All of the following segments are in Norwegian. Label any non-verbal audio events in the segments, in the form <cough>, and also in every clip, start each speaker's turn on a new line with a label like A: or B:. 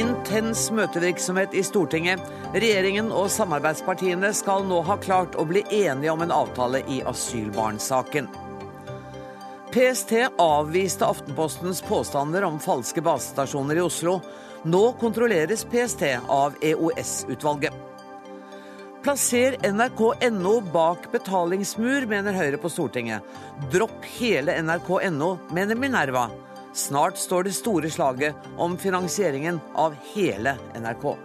A: Intens møtevirksomhet i Stortinget. Regjeringen og samarbeidspartiene skal nå ha klart å bli enige om en avtale i asylbarnsaken. PST avviste Aftenpostens påstander om falske basestasjoner i Oslo. Nå kontrolleres PST av EOS-utvalget. Plasser nrk.no bak betalingsmur, mener Høyre på Stortinget. Dropp hele nrk.no, mener Minerva. Snart står det store slaget om finansieringen av hele NRK.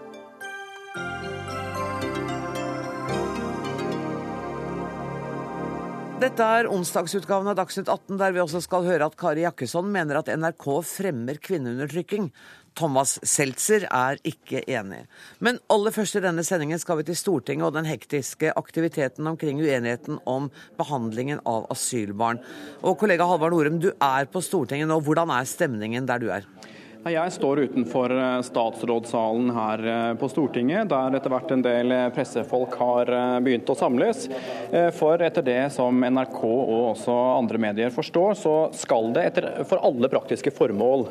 A: Dette er onsdagsutgaven av Dagsnytt 18, der vi også skal høre at Kari Jakkesson mener at NRK fremmer kvinneundertrykking. Thomas Seltzer er ikke enig. Men aller først i denne sendingen skal vi til Stortinget og den hektiske aktiviteten omkring uenigheten om behandlingen av asylbarn. Og kollega Halvard Norum, du er på Stortinget nå. Hvordan er stemningen der du er?
B: Jeg står utenfor eh, statsrådssalen her eh, på Stortinget, der etter hvert en del eh, pressefolk har begynt å samles. For etter det som NRK og også andre medier forstår, så skal det etter, for alle praktiske formål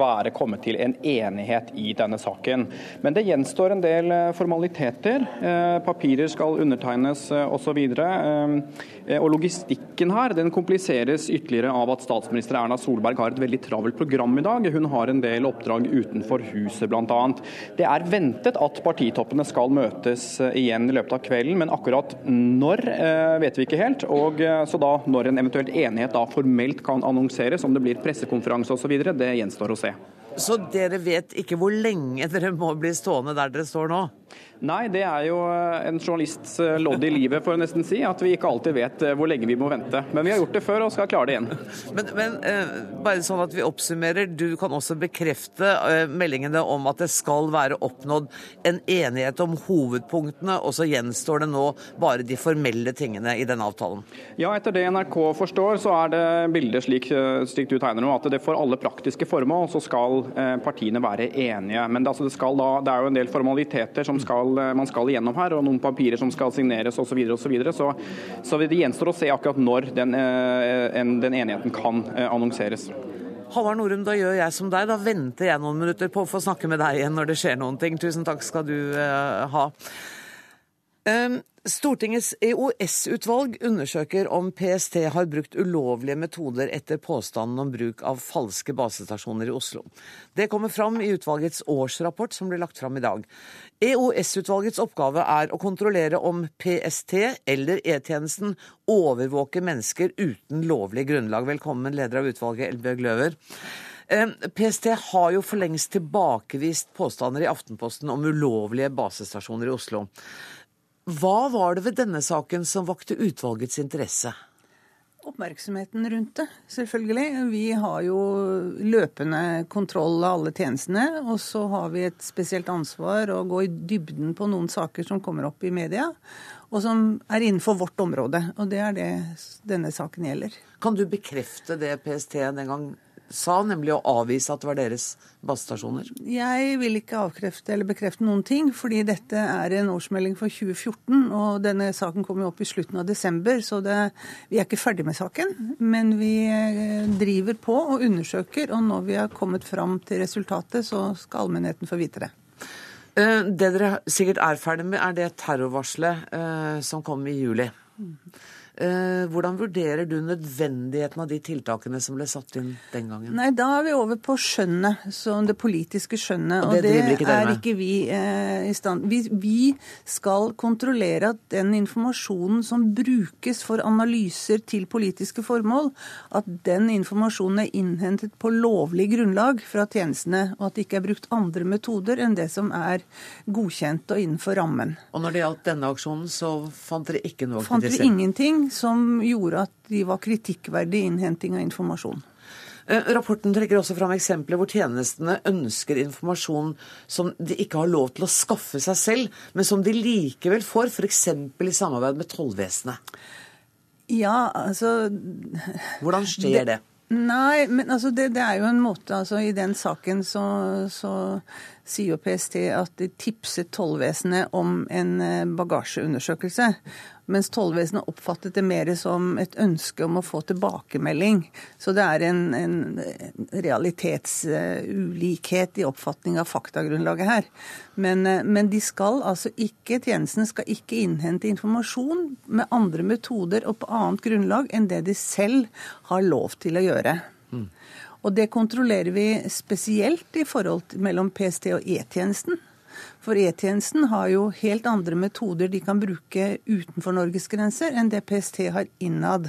B: være kommet til en enighet i denne saken. Men det gjenstår en del formaliteter. Papirer skal undertegnes osv. Og logistikken her den kompliseres ytterligere av at statsminister Erna Solberg har et veldig travelt program i dag. Hun har en del oppdrag utenfor huset bl.a. Det er ventet at partitoppene skal møtes eh, igjen i løpet av kvelden, men akkurat når eh, vet vi ikke helt. Og eh, så da Når en eventuelt enighet da formelt kan annonseres, om det blir pressekonferanse osv., det gjenstår å se.
A: Så dere vet ikke hvor lenge dere må bli stående der dere står nå?
B: Nei, det er jo eh, en journalists eh, lodd i livet, for å nesten si. At vi ikke alltid vet eh, hvor lenge vi må vente. Men vi har gjort det før og skal klare det igjen. <laughs>
A: Men, men eh, bare sånn at vi oppsummerer. Du kan også bekrefte eh, meldingene om at det skal være oppnådd en enighet om hovedpunktene, og så gjenstår det nå bare de formelle tingene i denne avtalen?
B: Ja, etter det NRK forstår, så er det bildet slik, slik du tegner nå, at det for alle praktiske formål så skal eh, partiene være enige. Men det, altså, det, da, det er jo en del formaliteter som skal eh, man skal igjennom her, og noen papirer som skal signeres osv. Så, videre, og så, videre. så Så det gjenstår å se akkurat når den, eh, den enigheten kan eh, annonseres.
A: Halvard Norum, da gjør jeg som deg. Da venter jeg noen minutter på å få snakke med deg igjen når det skjer noen ting. Tusen takk skal du ha. Um, Stortingets EOS-utvalg undersøker om PST har brukt ulovlige metoder etter påstanden om bruk av falske basestasjoner i Oslo. Det kommer fram i utvalgets årsrapport som blir lagt fram i dag. EOS-utvalgets oppgave er å kontrollere om PST eller E-tjenesten overvåker mennesker uten lovlig grunnlag. Velkommen, leder av utvalget, Elbjørg Løver. Eh, PST har jo for lengst tilbakevist påstander i Aftenposten om ulovlige basestasjoner i Oslo. Hva var det ved denne saken som vakte utvalgets interesse?
C: Oppmerksomheten rundt det, selvfølgelig. Vi har jo løpende kontroll av alle tjenestene. Og så har vi et spesielt ansvar å gå i dybden på noen saker som kommer opp i media, og som er innenfor vårt område. Og det er det denne saken gjelder.
A: Kan du bekrefte det PST den gang sa, nemlig å avvise at det var deres basestasjoner?
C: Jeg vil ikke avkrefte eller bekrefte noen ting, fordi dette er en årsmelding for 2014. Og denne saken kommer jo opp i slutten av desember, så det, vi er ikke ferdig med saken. Men vi eh, driver på og undersøker, og når vi har kommet fram til resultatet, så skal allmennheten få vite det.
A: Eh, det dere sikkert er ferdig med, er det terrorvarselet eh, som kom i juli. Eh, hvordan vurderer du nødvendigheten av de tiltakene som ble satt inn den gangen?
C: Nei, Da er vi over på skjønnet, som det politiske skjønnet. Og det, og det ikke er ikke vi eh, i stand vi, vi, skal kontrollere at den informasjonen som brukes for analyser til politiske formål, at den informasjonen er innhentet på lovlig grunnlag fra tjenestene, og at det ikke er brukt andre metoder enn det som er godkjent og innenfor rammen.
A: Og når det gjaldt denne aksjonen, så fant dere ikke noe
C: Fant vi ingenting som gjorde at de var kritikkverdig innhenting av informasjon.
A: Eh, rapporten trekker også fram eksempler hvor tjenestene ønsker informasjon som de ikke har lov til å skaffe seg selv, men som de likevel får, f.eks. i samarbeid med tollvesenet.
C: Ja, altså
A: Hvordan skjer det? det?
C: Nei, men altså det, det, er jo en måte altså I den saken så, så sier jo PST at de tipset tollvesenet om en eh, bagasjeundersøkelse. Mens tollvesenet oppfattet det mer som et ønske om å få tilbakemelding. Så det er en, en realitetsulikhet i oppfatning av faktagrunnlaget her. Men, eh, men, de skal altså ikke, tjenesten skal ikke innhente informasjon med andre metoder og på annet grunnlag enn det de selv har lov til å gjøre. Mm. Og det kontrollerer vi spesielt i forhold mellom PST og E-tjenesten. For E-tjenesten har jo helt andre metoder de kan bruke utenfor Norges grenser enn det PST har innad.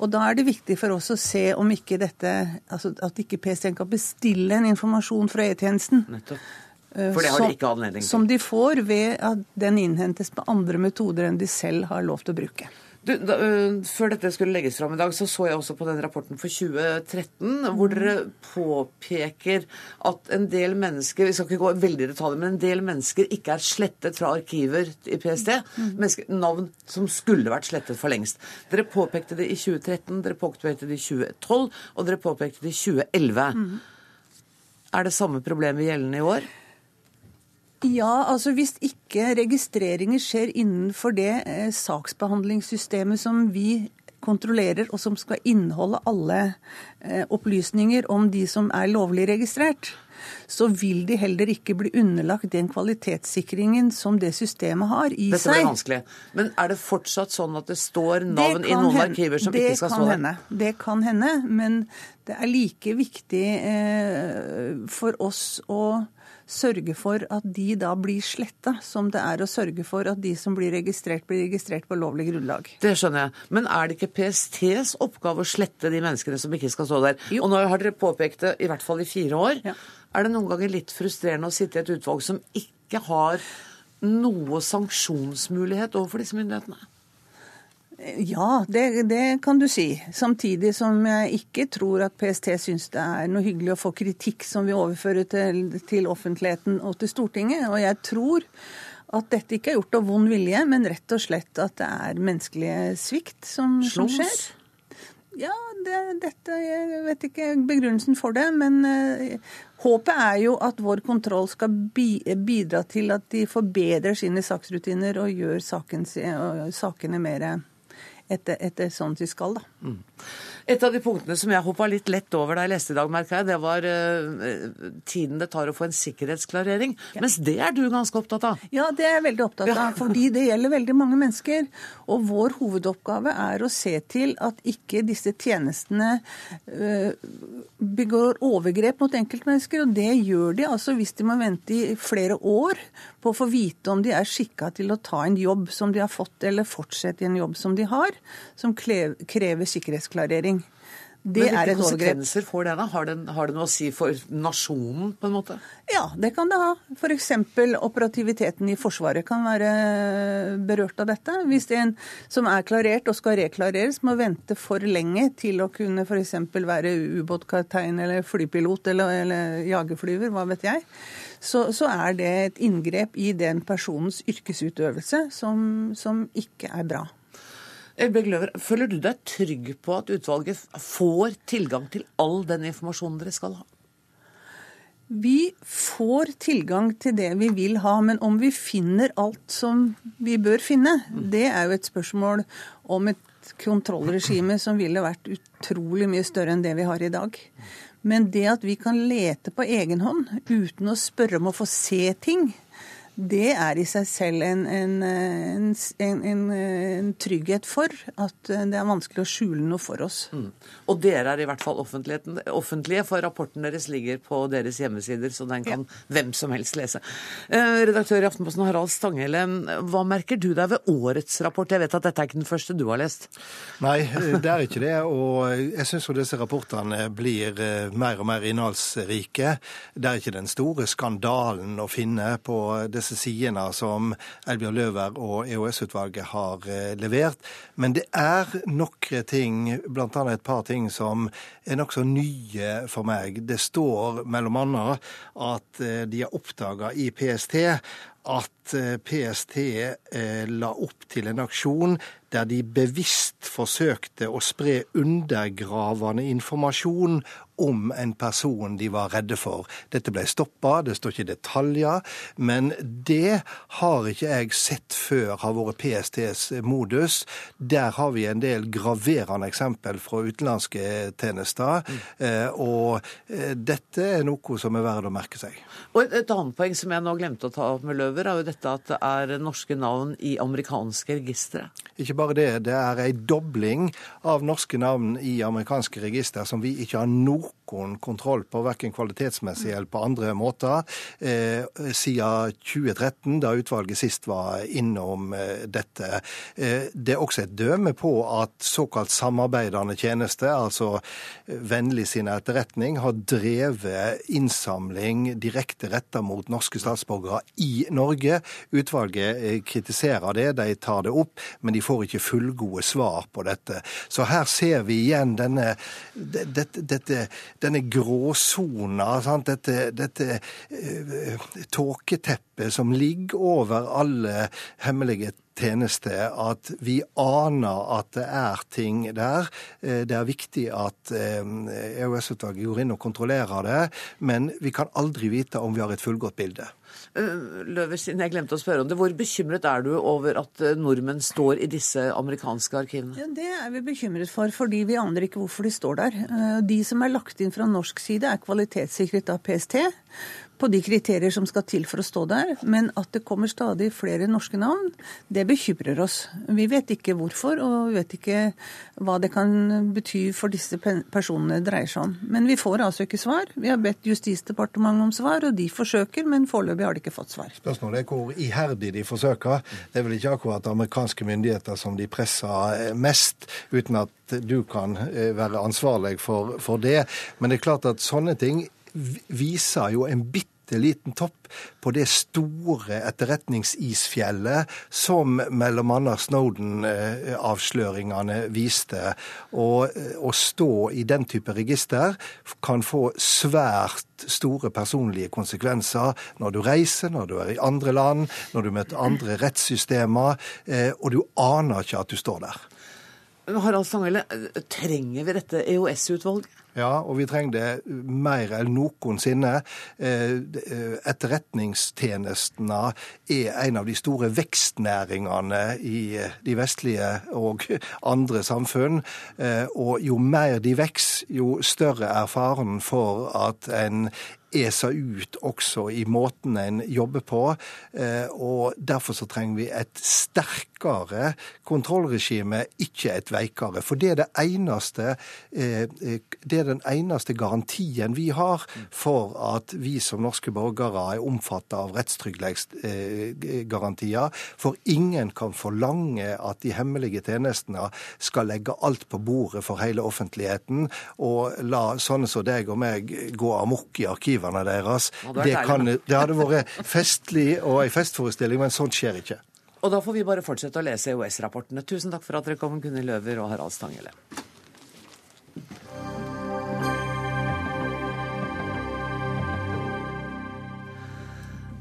C: Og da er det viktig for oss å se om ikke dette, altså at ikke PST kan bestille en informasjon fra E-tjenesten.
A: Eh, for det har de ikke anledning til.
C: Som de får ved at den innhentes på andre metoder enn de selv har lov til å bruke.
A: Du, da, uh, før dette skulle legges fram i dag, så så jeg også på den rapporten for 2013, hvor mm. dere påpeker at en del mennesker vi skal ikke gå veldig i detaljer, men en del mennesker ikke er slettet fra arkiver i PST. Mm. Mennesker, navn som skulle vært slettet for lengst. Dere påpekte det i 2013, dere påpekte det i 2012, og dere påpekte det i 2011. Mm. Er det samme problemet gjeldende i år?
C: Ja, altså hvis ikke registreringer skjer innenfor det eh, saksbehandlingssystemet som vi kontrollerer, og som skal inneholde alle eh, opplysninger om de som er lovlig registrert, så vil de heller ikke bli underlagt den kvalitetssikringen som det systemet har i
A: Dette
C: seg.
A: Dette blir vanskelig. Men er det fortsatt sånn at det står navn i noen hende. arkiver som det ikke skal stå der?
C: Det kan hende, men det er like viktig eh, for oss å sørge for at de da blir sletta, som det er å sørge for at de som blir registrert, blir registrert på lovlig grunnlag.
A: Det skjønner jeg. Men er det ikke PSTs oppgave å slette de menneskene som ikke skal stå der? Jo. Og nå har dere påpekt det i hvert fall i fire år. Ja. Er det noen ganger litt frustrerende å sitte i et utvalg som ikke har noe sanksjonsmulighet overfor disse myndighetene?
C: Ja, det, det, kan du si. Samtidig som jeg ikke tror at PST syns det er noe hyggelig å få kritikk som vi overfører til, til offentligheten og til Stortinget. Og jeg tror at dette ikke er gjort av vond vilje, men rett og slett at det er menneskelig svikt som, som skjer. Ja, det, dette Jeg vet ikke begrunnelsen for det, men uh, håpet er jo at vår kontroll skal bi, bidra til at de forbedrer sine saksrutiner og gjør saken, sakene mer etter, etter sånn vi skal, da. Mm.
A: Et av de punktene som jeg hoppa litt lett over da jeg leste i dag, merka jeg, det var uh, tiden det tar å få en sikkerhetsklarering. Ja. Mens det er du ganske opptatt av?
C: Ja, det er jeg veldig opptatt av. <laughs> Fordi det gjelder veldig mange mennesker. Og vår hovedoppgave er å se til at ikke disse tjenestene uh, begår overgrep mot enkeltmennesker. Og det gjør de altså hvis de må vente i flere år på å få vite om de er skikka til å ta en jobb som de har fått, eller fortsette i en jobb som de har, som krever sikkerhetsklarering.
A: Det Men hvilke konsekvenser får det? da? Har det, har det, noe å si for nasjonen, på en måte?
C: Ja, det kan det ha. F.eks. operativiteten i Forsvaret kan være berørt av dette. Hvis det er en som er klarert og skal reklareres, må vente for lenge til å kunne f.eks. være ubåtkaptein eller flypilot eller, eller jagerflyver, hva vet jeg, så, så, er det et inngrep i den personens yrkesutøvelse som, som ikke er bra.
A: Løver, føler du deg trygg på at utvalget får tilgang til all den informasjonen dere skal ha?
C: Vi får tilgang til det vi vil ha, men om vi finner alt som vi bør finne, det er jo et spørsmål om et kontrollregime som ville vært utrolig mye større enn det vi har i dag. Men det at vi kan lete på egen hånd uten å spørre om å få se ting, det er i seg selv en, en, en, en, trygghet for at det er vanskelig å skjule noe for oss. Mm.
A: Og dere er i hvert fall offentlige, for rapporten deres ligger på deres hjemmesider, så den kan ja. hvem som helst lese. Eh, redaktør i Aftenposten Harald Stanghelle, hva merker du deg ved årets rapport? Jeg vet at dette er ikke den første du har lest?
D: Nei, det er ikke det. Og jeg syns jo disse rapportene blir eh, mer og mer innholdsrike. Det er ikke den store skandalen å finne på disse disse sidene som Elbjørn Løver og EOS-utvalget har eh, levert. Men det er noen ting, bl.a. et par ting, som er nokså nye for meg. Det står bl.a. at eh, de har oppdaga i PST at eh, PST la opp til en aksjon der de bevisst forsøkte å spre undergravende informasjon om en person de var redde for. Dette ble stoppa, det står ikke detaljer, men det har ikke jeg sett før har vært PSTs modus. Der har vi en del graverende eksempel fra utenlandske tjenester, mm. og eh, dette er noe som er verdt å merke seg.
A: Og Et annet poeng som jeg nå glemte å ta opp med Løver, er jo dette at det er norske navn i amerikanske registre.
D: Ikke bare det, det er ei dobling av norske navn i amerikanske register som vi ikke har noe noen kontroll på, verken kvalitetsmessig eller på andre måter, eh, siden 2013, da utvalget sist var innom eh, dette. Eh, det er også et døme på at såkalt samarbeidende tjeneste, altså eh, vennlig sin etterretning, har drevet innsamling direkte retta mot norske statsborgere i Norge. Utvalget kritiserer det, de tar det opp, men de får ikke fullgode svar på dette. Så her ser vi igjen denne, dette, dette, denne gråsona, dette, dette uh, tåketeppet som ligger over alle hemmelige tjenester, at vi aner at det er ting der. Eh, det er viktig at EOS-utvalget går inn og kontrollerer det, men vi kan aldri vite om vi har et fullgodt bilde.
A: Eh, Løver, siden jeg glemte å spørre om det, Hvor bekymret er du over at eh, nordmenn står i disse amerikanske arkivene?
C: Ja, det er vi bekymret for, fordi vi aner ikke hvorfor de står der. Eh, de som er lagt inn fra norsk side, er kvalitetssikret av PST på de kriterier som skal til for å stå der. Men at det kommer stadig flere norske navn, det bekymrer oss. Vi vet ikke hvorfor, og vi vet ikke hva det kan bety for disse personene det dreier seg om. Men vi får altså ikke svar. Vi har bedt Justisdepartementet om svar, og de forsøker, men foreløpig har de ikke fått svar.
D: Spørsmålet er hvor iherdig de forsøker. Det er vel ikke akkurat amerikanske myndigheter som de presser mest, uten at du kan eh, være ansvarlig for, for det. Men det er klart at sånne ting viser jo en bitte liten topp på det store etterretningsisfjellet som bl.a. Snowden-avsløringene viste. Og eh, å stå i den type register kan få svært store personlige konsekvenser når du reiser, når du er i andre land, når du møter andre rettssystemer, eh, og du aner ikke at du står der.
A: Harald Stanghelle, trenger vi dette EOS-utvalget?
D: Ja, og vi trenger det mer enn noensinne. Eh, eh, etterretningstjenestene er en av de store vekstnæringene i eh, de vestlige og andre samfunn. Og jo mer de vokser, jo større er faren for at en esa ut også i måten en jobber på. Og derfor så trenger vi et sterkere kontrollregime, ikke et veikere. For det er det eneste det er den eneste garantien vi har for at vi som norske borgere er omfattet av rettstrygghetsgarantier. For ingen kan forlange at de hemmelige tjenestene skal legge alt på bordet for hele offentligheten og la sånne som deg og meg gå amok i arkivene deres. Det, kan, det hadde vært festlig og en festforestilling, men sånt skjer ikke.
A: Og da får vi bare fortsette å lese EOS-rapportene. Tusen takk for at dere kom, Gunhild Løver og Harald Stanghelle.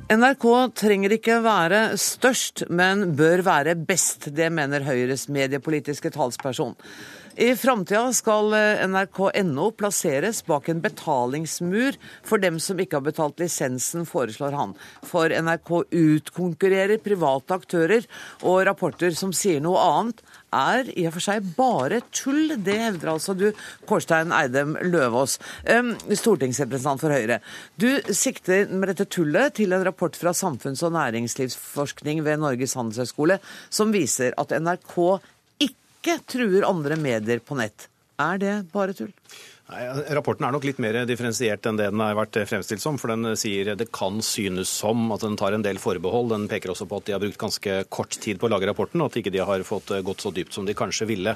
A: NRK trenger ikke være størst, men bør være best. Det mener Høyres mediepolitiske talsperson. I framtida skal nrk.no plasseres bak en betalingsmur for dem som ikke har betalt lisensen, foreslår han. For NRK utkonkurrerer private aktører, og rapporter som sier noe annet, er i og for seg bare tull. Det hevder altså du, Kårstein Eidem Løvaas, stortingsrepresentant for Høyre. Du sikter med dette tullet til en rapport fra samfunns- og næringslivsforskning ved Norges handelshøyskole som viser at NRK ikke truer andre medier på nett. Er det bare tull?
E: Nei, rapporten er nok litt mer differensiert enn det den har vært fremstilt som. For den sier det kan synes som at den tar en del forbehold. Den peker også på at de har brukt ganske kort tid på å lage rapporten, og at ikke de har fått gått så dypt som de kanskje ville.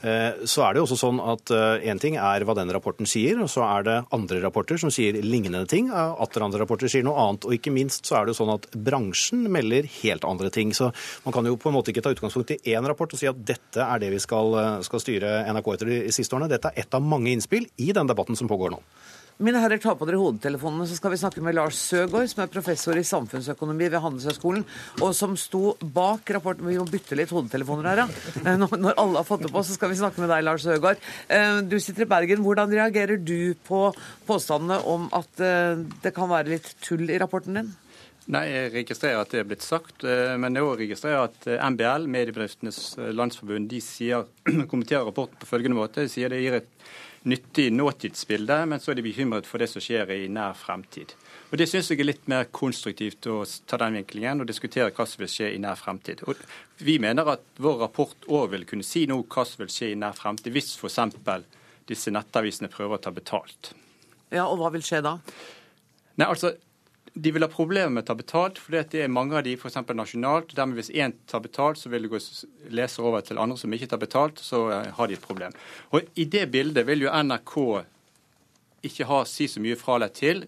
E: Eh, så er det jo også sånn at én eh, ting er hva den rapporten sier, og så er det andre rapporter som sier lignende ting. Atter andre rapporter sier noe annet. Og ikke minst så er det jo sånn at bransjen melder helt andre ting. Så man kan jo på en måte ikke ta utgangspunkt i én rapport og si at dette er det vi skal, skal styre NRK etter de siste årene. Dette er ett av mange innspill i den debatten som pågår nå.
A: Mine herrer, ta på dere hodetelefonene, så skal vi snakke med Lars Søgaard, som er professor i samfunnsøkonomi ved Handelshøyskolen, og som sto bak rapporten Vi må bytte litt hodetelefoner her, ja. Eh, når alle har fått det på, så skal vi snakke med deg, Lars Søgaard. Eh, du sitter i Bergen. Hvordan reagerer du på påstandene om at eh, det kan være litt tull i rapporten din?
F: Nei, Jeg registrerer at det er blitt sagt, men jeg også registrerer at MBL, Mediebedriftenes Landsforbund, de sier, <clears throat> kommenterer rapporten på følgende måte. De sier det gir et nyttig nåtidsbilde, men så er de bekymret for det som skjer i nær fremtid. Og Det syns jeg er litt mer konstruktivt å ta den vinklingen og diskutere hva som vil skje i nær fremtid. Og vi mener at vår rapport òg vil kunne si noe hva som vil skje i nær fremtid, hvis f.eks. disse nettavisene prøver å ta betalt.
A: Ja, Og hva vil skje da?
F: Nei, altså, de vil ha problemer med å ta betalt, for det er mange av de f.eks. nasjonalt. Dermed hvis én tar betalt, så vil det gå leser over til andre som ikke tar betalt, så eh, har de et problem. Og I det bildet vil jo NRK ikke ha si så mye fra eller til.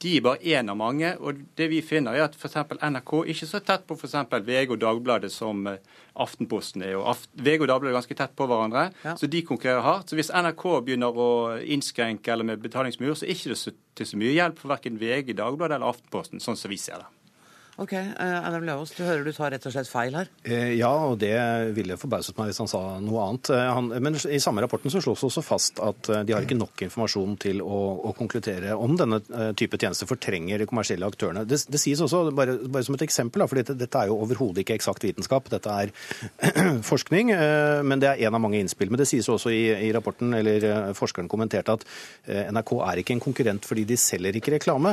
F: De er bare én av mange. og det vi finner er at for NRK er ikke så tett på f.eks. VG og Dagbladet som eh, Aftenposten er. og VG og Dagbladet er ganske tett på hverandre, ja. så de konkurrerer hardt. Så hvis NRK begynner å innskrenke eller med betalingsmur, så er det ikke til så mye hjelp for verken VG, Dagbladet eller Aftenposten, sånn som vi ser det.
A: Ok, uh, Adam Løvaas, du hører du tar rett og slett feil her?
E: Eh, ja, og det ville forbauset meg hvis han sa noe annet. Eh, han, men i samme rapporten så slås det også fast at de har ikke nok informasjon til å, å konkludere om denne type tjenester fortrenger de kommersielle aktørene. Det, det sies også, bare, bare, som et eksempel, for dette, dette, er jo overhodet ikke eksakt vitenskap. Dette er <clears throat> forskning, men det er en av mange innspill. Men det sies også i, i rapporten, eller forskeren kommenterte, at NRK er ikke en konkurrent fordi de selger ikke reklame.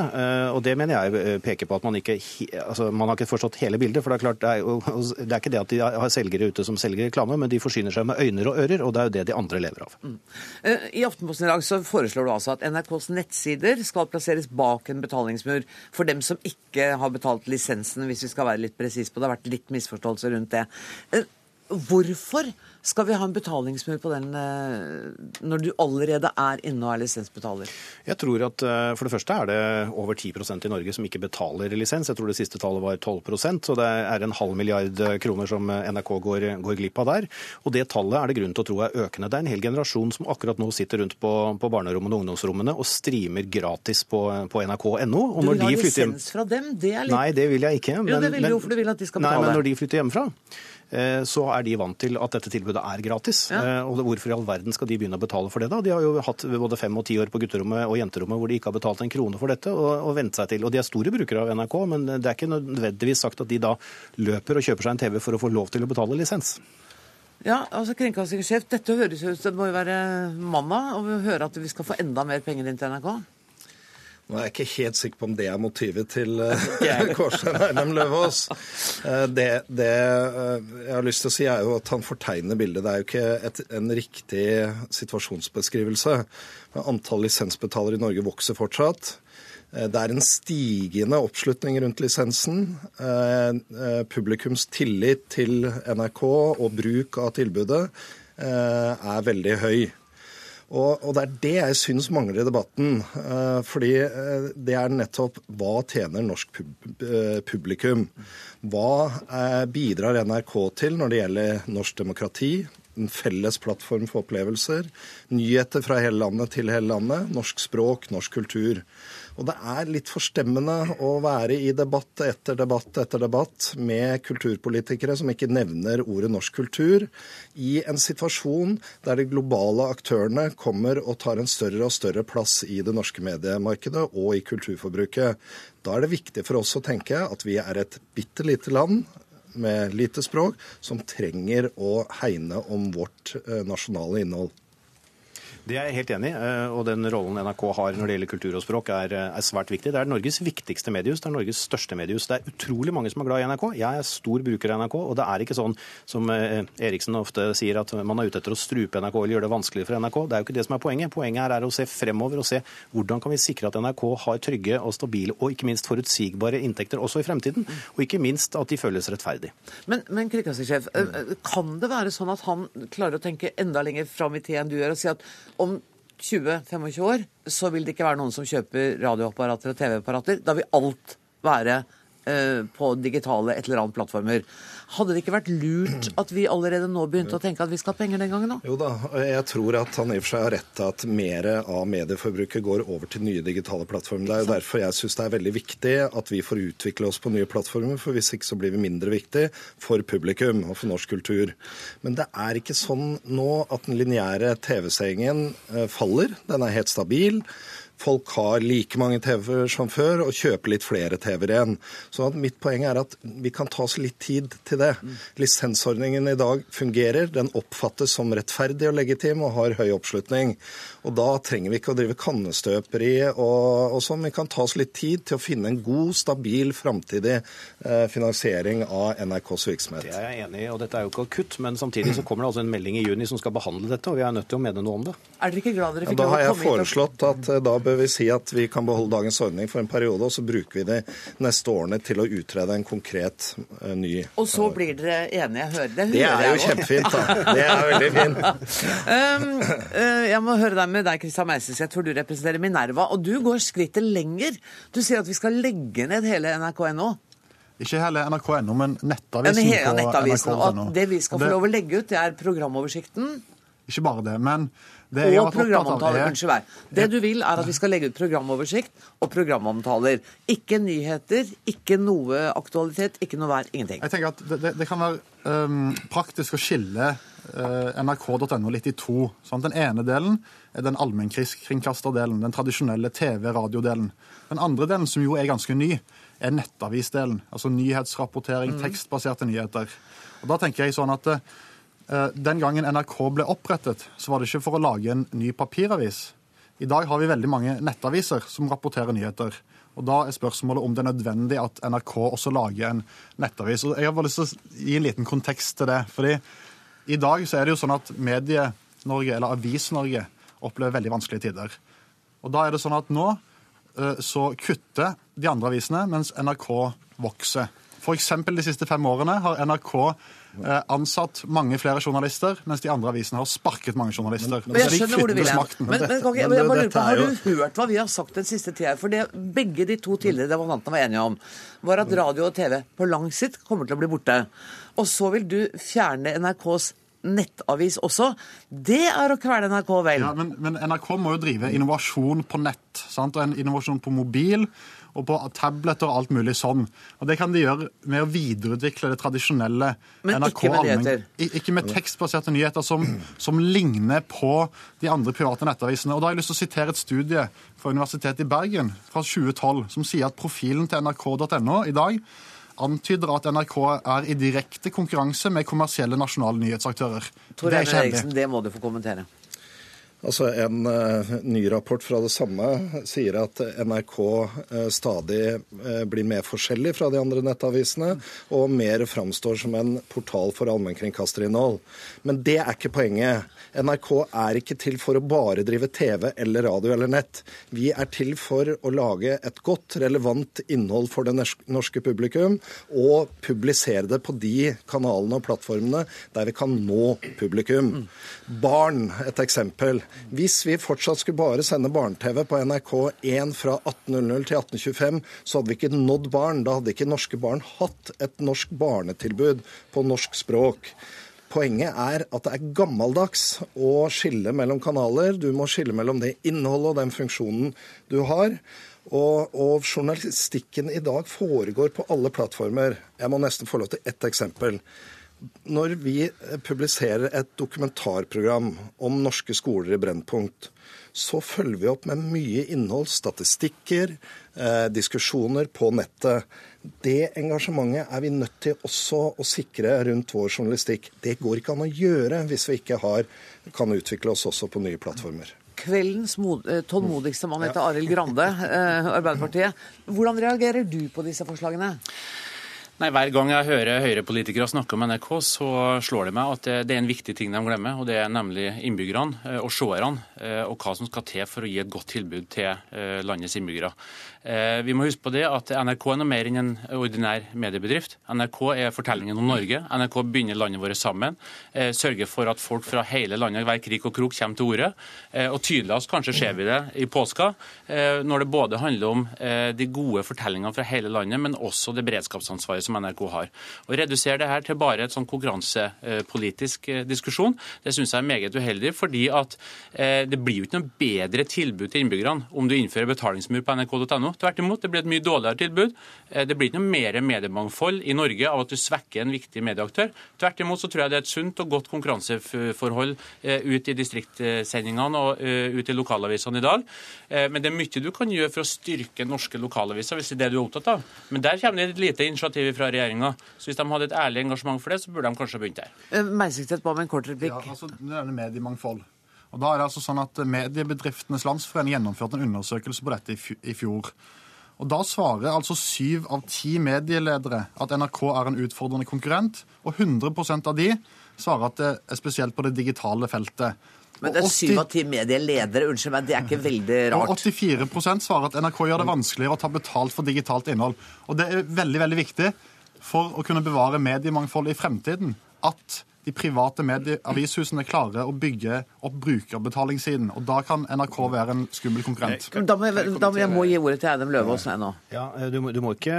E: Og det mener jeg peker på at man ikke altså, altså, Man har ikke forstått hele bildet. for Det er klart, det er, jo, det er ikke det at de har selgere ute som selger reklame, men de forsyner seg med øyne og ører, og det er jo det de andre lever av. Mm.
A: Eh, I Aftenposten i dag så foreslår du altså at NRKs nettsider skal plasseres bak en betalingsmur for dem som ikke har betalt lisensen, hvis vi skal være litt presise på det. Har vært litt misforståelse rundt det. Eh, hvorfor skal vi ha en betalingsmur på den eh, når du allerede er inne og er lisensbetaler?
E: Jeg tror at eh, For det første er det over 10% i Norge som ikke betaler lisens. Jeg tror det siste tallet var 12% så det er en halv milliard kroner som NRK går, går, glipp av der. Og det tallet er det grunn til å tro er økende. Det er en hel generasjon som akkurat nå sitter rundt på, på barnerommene og ungdomsrommene og streamer gratis på, på nrk.no.
A: Du vil ha lisens fra dem? Det er
E: litt... Nei, det vil jeg ikke.
A: Men, jo, det vil du jo, for du vil at de skal betale.
E: Nei, men når de flytter hjemmefra Eh, så er de vant til at dette tilbudet er gratis. Ja. Eh, og hvorfor i all verden skal de begynne å betale for det da? De har jo hatt både fem og ti år på gutterommet og jenterommet hvor de ikke har betalt en krone for dette og, og vent seg til. Og de er store brukere av NRK, men det er ikke nødvendigvis sagt at de da løper og kjøper seg en TV for å få lov til å betale lisens.
A: Ja, altså Kringkastingssjef, dette høres ut som det må jo være og å høre at vi skal få enda mer penger inn til NRK?
G: Nå er jeg ikke helt sikker på om det er motivet til <laughs> uh, Kårstein Eidem Løvaas. Uh, det, det uh, jeg har lyst til å si, er jo at han fortegner bildet. Det er jo ikke et, en riktig situasjonsbeskrivelse. Antall lisensbetalere i Norge vokser fortsatt. Det er en stigende oppslutning rundt lisensen. Publikums tillit til NRK og bruk av tilbudet er veldig høy. Og, og, det er det jeg syns mangler i debatten. Uh, fordi uh, det er nettopp hva tjener norsk pub uh, publikum? Hva bidrar NRK til når det gjelder norsk demokrati? En felles plattform for opplevelser. Nyheter fra hele landet til hele landet. Norsk språk, norsk kultur. Og det er litt forstemmende å være i debatt etter debatt etter debatt med kulturpolitikere som ikke nevner ordet norsk kultur, i en situasjon der de globale aktørene kommer og tar en større og større plass i det norske mediemarkedet og i kulturforbruket. Da er det viktig for oss å tenke at vi er et bitte lite land med lite språk som trenger å hegne om vårt eh, nasjonale innhold.
E: Det er jeg helt enig i. Eh, og den rollen NRK har når det gjelder kultur og språk, er, eh, er, svært viktig. Det er Norges viktigste mediehus. Det er Norges største mediehus. Det er utrolig mange som er glad i NRK. Jeg er stor bruker av NRK, og det er ikke sånn som eh, Eriksen ofte sier, at man er ute etter å strupe NRK eller gjøre det vanskelig for NRK. Det er jo ikke det som er poenget. Poenget her er å se fremover og se hvordan kan vi sikre at NRK har trygge og stabile og ikke minst forutsigbare inntekter også i fremtiden. Og ikke minst at de føles rettferdig.
A: Men, men kan det være sånn at han klarer å tenke enda lenger fram i tid enn du gjør, og si at om 20-25 år så vil det ikke være noen som kjøper radioapparater og TV-apparater. Da vil alt være på digitale et eller annet plattformer. Hadde det ikke vært lurt at vi allerede nå begynte å tenke at vi skal ha penger den gangen òg?
G: Jo da, jeg tror at han i og for seg har rett til at mer av medieforbruket går over til nye digitale plattformer. Det er jo derfor jeg syns det er veldig viktig at vi får utvikle oss på nye plattformer, for hvis ikke så blir vi mindre viktig for publikum og for norsk kultur. Men det er ikke sånn nå at den lineære TV-seingen eh, faller. Den er helt stabil. Folk har like mange TV-er som før og kjøper litt flere TV-er igjen. Så mitt poeng er at vi kan ta oss litt tid til det. Lisensordningen i dag fungerer. Den oppfattes som rettferdig og legitim og har høy oppslutning. Og da trenger vi ikke å drive kannestøperi og, og sånn. Vi kan ta oss litt tid til å finne en god, stabil framtidig eh, finansiering av NRKs virksomhet.
E: Det er jeg enig i, og dette er jo ikke akutt. Men samtidig så kommer det altså en melding i juni som skal behandle dette, og vi er nødt til å mene noe om det.
A: Er dere ikke glad dere fikk
G: ja,
A: lov å komme hit?
G: Da har jeg foreslått at eh, da bør vi si at vi kan beholde dagens ordning for en periode, og så bruker vi de neste årene til å utrede en konkret uh, ny
A: Og så blir dere enige, jeg hører det?
G: Det er jo kjempefint, da. <laughs> Det er veldig fint.
A: um, uh, jeg må høre deg med deg, Kristian Meiselseth, for du representerer Minerva. Og du går skrittet lenger. Du sier at vi skal legge ned hele NRK.no.
H: Ikke hele NRK.no, men nettavisen
A: ja, nettavisen, på NRK.no. Det vi skal få lov å legge ut, det er programoversikten.
H: Ikke bare det, men
A: det og programomtaler. Unnskyld meg. Det du vil, er at vi skal legge ut programoversikt og programomtaler. Ikke nyheter, ikke noe aktualitet, ikke noe vær, ingenting.
H: Jeg tenker at Det, det, det kan være um, praktisk å skille uh, nrk.no litt i to. Sant? Den ene delen er den allmennkringkasterdelen, den tradisjonelle TV-radiodelen. Den andre delen, som jo er ganske ny, er nettavisdelen. Altså nyhetsrapportering, mm. tekstbaserte nyheter. Og da tenker jeg sånn at uh, den gangen NRK ble opprettet, så var det ikke for å lage en ny papiravis. I dag har vi veldig mange nettaviser som rapporterer nyheter. Og Da er spørsmålet om det er nødvendig at NRK også lager en nettavis. Og Jeg har bare lyst til å gi en liten kontekst til det. fordi i dag så er det jo sånn at Medie-Norge, eller Avis-Norge, opplever veldig vanskelige tider. Og da er det sånn at nå eh, så kutter de andre avisene, mens NRK vokser. F.eks. de siste fem årene har NRK Eh, ansatt mange flere journalister, mens de andre avisene har sparket mange journalister.
A: Men, men jeg skjønner hvor du vil hen. Men, men, okay, jeg bare lurer på, Har du hørt hva vi har sagt den siste tida? For det begge de to tidligere debattantene var enige om, var at radio og TV på lang sikt kommer til å bli borte. Og så vil du fjerne NRKs nettavis også. Det er å kvele NRK, vel?
H: Ja, men, men, NRK må jo drive innovasjon på nett. Sant? Og en innovasjon på mobil og på tabletter og alt mulig sånn. Og Det kan de gjøre med å videreutvikle det tradisjonelle
A: Men
H: NRK
A: ikke med nyheter?
H: Ikke med tekstbaserte nyheter som, som, ligner på de andre private nettavisene. Og Da har jeg lyst til å sitere et studie fra Universitetet i Bergen fra 2012 som sier at profilen til nrk.no i dag antyder at NRK er i direkte konkurranse med kommersielle nasjonale nyhetsaktører.
A: Tor Einar Eriksen, det må du få kommentere.
G: Altså En uh, ny rapport fra det samme sier at NRK uh, stadig uh, blir mer forskjellig fra de andre nettavisene, og mer framstår som en portal for allmennkringkasterinnhold. Men det er ikke poenget. NRK er ikke til for å bare drive TV eller radio eller nett. Vi er til for å lage et godt, relevant innhold for det norske publikum, og publisere det på de kanalene og plattformene der vi kan nå publikum. Barn, et eksempel. Hvis vi fortsatt skulle bare sende barne-TV på NRK1 fra 18.00 til 18.25, så hadde vi ikke nådd barn. Da hadde ikke norske barn hatt et norsk barnetilbud på norsk språk. Poenget er at det er gammeldags å skille mellom kanaler. Du må skille mellom det innholdet og den funksjonen du har. Og, og, journalistikken i dag foregår på alle plattformer. Jeg må nesten få lov til ett eksempel. Når vi publiserer et dokumentarprogram om norske skoler i Brennpunkt, så følger vi opp med mye innhold, statistikker, eh, diskusjoner på nettet. Det engasjementet er vi nødt til også å sikre rundt vår journalistikk. Det går ikke an å gjøre hvis vi ikke har, kan utvikle oss også på nye plattformer.
A: Kveldens eh, tålmodigste mann heter Arild Grande, eh, Arbeiderpartiet. Hvordan reagerer du på disse forslagene?
I: Nei, Hver gang jeg hører Høyre-politikere snakke om NRK, så slår det meg at det er en viktig ting de glemmer. og Det er nemlig innbyggerne eh, og seerne, eh, og hva som skal til for å gi et godt tilbud til eh, landets innbyggere. Vi må huske på det at NRK er noe mer enn en ordinær mediebedrift. NRK er fortellingen om Norge. NRK binder landet vårt sammen. Sørger for at folk fra hele landet, hver krik og krok, kommer til orde. Og tydeligst kanskje ser vi det i påska, når det både handler om de gode fortellingene fra hele landet, men også det beredskapsansvaret som NRK har. Å redusere det her til bare et sånn konkurransepolitisk eh, diskusjon, det syns jeg er meget uheldig. fordi at eh, det blir jo ikke noe bedre tilbud til innbyggerne om du innfører betalingsmur på nrk.no. Tvert imot, det blir et mye dårligere tilbud. Eh, det blir ikke noe mer mediemangfold i Norge av at du svekker en viktig medieaktør. Tvert imot så tror jeg det er et sunt og godt konkurranseforhold ut i distriktsendingene og ut i lokalavisene i dag. Men det er mye du kan gjøre for å styrke norske lokalaviser, hvis det er det du er opptatt av. Men der kommer det et lite initiativ fra regjeringa. Så hvis de hadde et ærlig engasjement for det, så burde de kanskje begynt der.
A: Meisingstedt Meisingtvedt ba om en kort replikk.
H: Ja, altså, det er mediemangfold. Og da er det altså sånn at Mediebedriftenes Landsforening gjennomførte en undersøkelse på dette i fjor. Og Da svarer altså syv av ti medieledere at NRK er en utfordrende konkurrent. Og 100% av de svarer at det er spesielt på det digitale feltet.
A: Men det er syv av ti medieledere, unnskyld meg, det er ikke veldig rart.
H: Og 84% svarer at NRK gjør det vanskeligere å ta betalt for digitalt innhold. Og det er veldig, veldig viktig for å kunne bevare mediemangfoldet i fremtiden at de private avishusene klarer å bygge opp brukerbetalingssiden. Og da kan NRK være en skummel konkurrent.
A: Da må jeg, da må jeg må gi ordet til Eidem Løvaas nå.
E: Ja, du må, du, må ikke,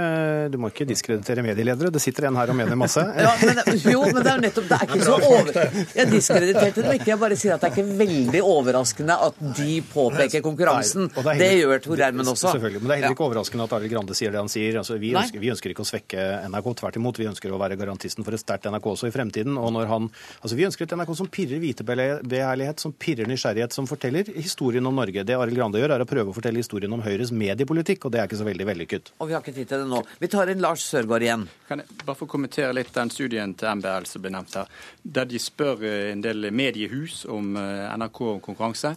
E: du må, ikke, diskreditere medieledere. Det sitter en her og mener masse. <laughs>
A: ja, men, jo, men det er jo nettopp Det er ikke så over... Jeg diskrediterte dem ikke. Jeg bare sier at det er ikke veldig overraskende at de påpeker konkurransen. Nei, det, det, gjør Tor Ermen også.
E: Selvfølgelig. Men det er heller ikke overraskende at Arild Grande sier det han sier. Altså, vi, ønsker, vi, ønsker, ikke å svekke NRK. Tvert imot. Vi ønsker å være garantisten for et sterkt NRK også i fremtiden. Og når han han Altså, Vi ønsker et NRK som pirrer vitebegjærlighet, som pirrer nysgjerrighet, som forteller historien om Norge. Det Arild Grande gjør, er å prøve å fortelle historien om Høyres mediepolitikk, og det er ikke så veldig vellykket.
A: Og vi har ikke tid til det nå. Vi tar inn Lars Sørgaard igjen.
F: Kan jeg bare få kommentere litt den studien til MBL som ble nevnt her, der de spør en del mediehus om eh, NRK og konkurranse.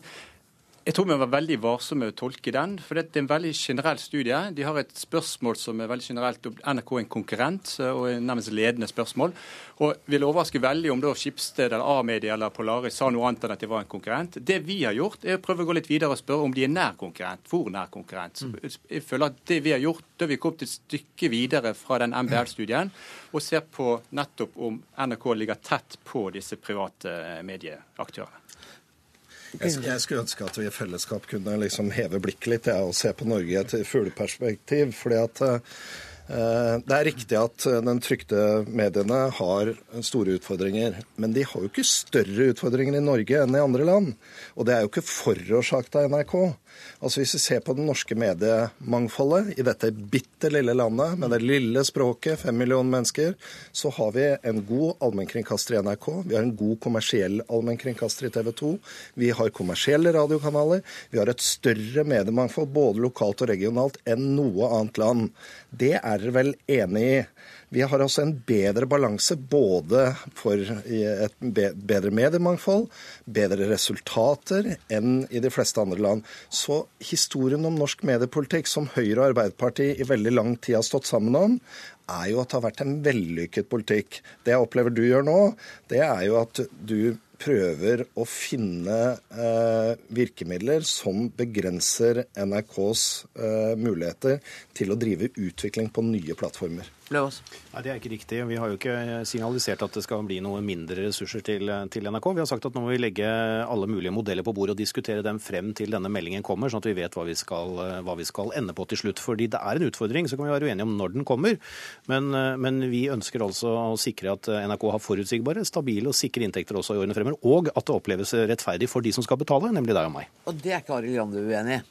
F: Jeg tror vi var veldig varsomme med å tolke den. For det er en veldig generell studie. De har et spørsmål som er veldig generelt. NRK er en konkurrent, og er nærmest ledende spørsmål. Og vil overraske veldig om da Skipsted eller A-media eller Polaris sa noe annet enn at de var en konkurrent. Det vi har gjort, er å prøve å gå litt videre og spørre om de er nær konkurrent. Hvor nær konkurrent. Mm. Jeg føler at det vi har gjort, da vi kommet et stykke videre fra den MBL-studien, og ser på nettopp om NRK ligger tett på disse private medieaktørene.
G: Jeg, skulle ønske at vi i fellesskap kunne liksom heve blikket litt ja, og se på Norge i et fugleperspektiv. fordi at Eh, det er riktig at eh, den trykte mediene har store utfordringer. Men de har jo ikke større utfordringer i Norge enn i andre land. Og det er jo ikke forårsaket av NRK. Altså Hvis vi ser på det norske mediemangfoldet i dette bitte lille landet med det lille språket, fem millioner mennesker, så har vi en god allmennkringkaster i NRK. Vi har en god kommersiell allmennkringkaster i TV 2. Vi har kommersielle radiokanaler. Vi har et større mediemangfold både lokalt og regionalt enn noe annet land. Det er dere vel enig i? Vi har altså en bedre balanse både for et bedre mediemangfold, bedre resultater enn i de fleste andre land. Så historien om norsk mediepolitikk, som Høyre og Arbeiderpartiet i veldig lang tid har stått sammen om, er jo at det har vært en vellykket politikk. Det jeg opplever du gjør nå, det er jo at du prøver å finne eh, virkemidler som begrenser NRKs eh, muligheter til å drive utvikling på nye plattformer.
A: Løvås?
E: Nei, Det er ikke riktig. Vi har jo ikke signalisert at det skal bli noe mindre ressurser til, til, NRK. Vi har sagt at nå må vi legge alle mulige modeller på bordet og diskutere dem frem til denne meldingen kommer, sånn at vi vet hva vi skal, hva vi skal ende på til slutt. Fordi det er en utfordring. Så kan vi være uenige om når den kommer. Men, men vi ønsker altså å sikre at NRK har forutsigbare, stabile og sikre inntekter også i årene fremover. Og at det oppleves rettferdig for de som skal betale, nemlig deg og meg.
A: Og det er ikke Arild Grande uenig i?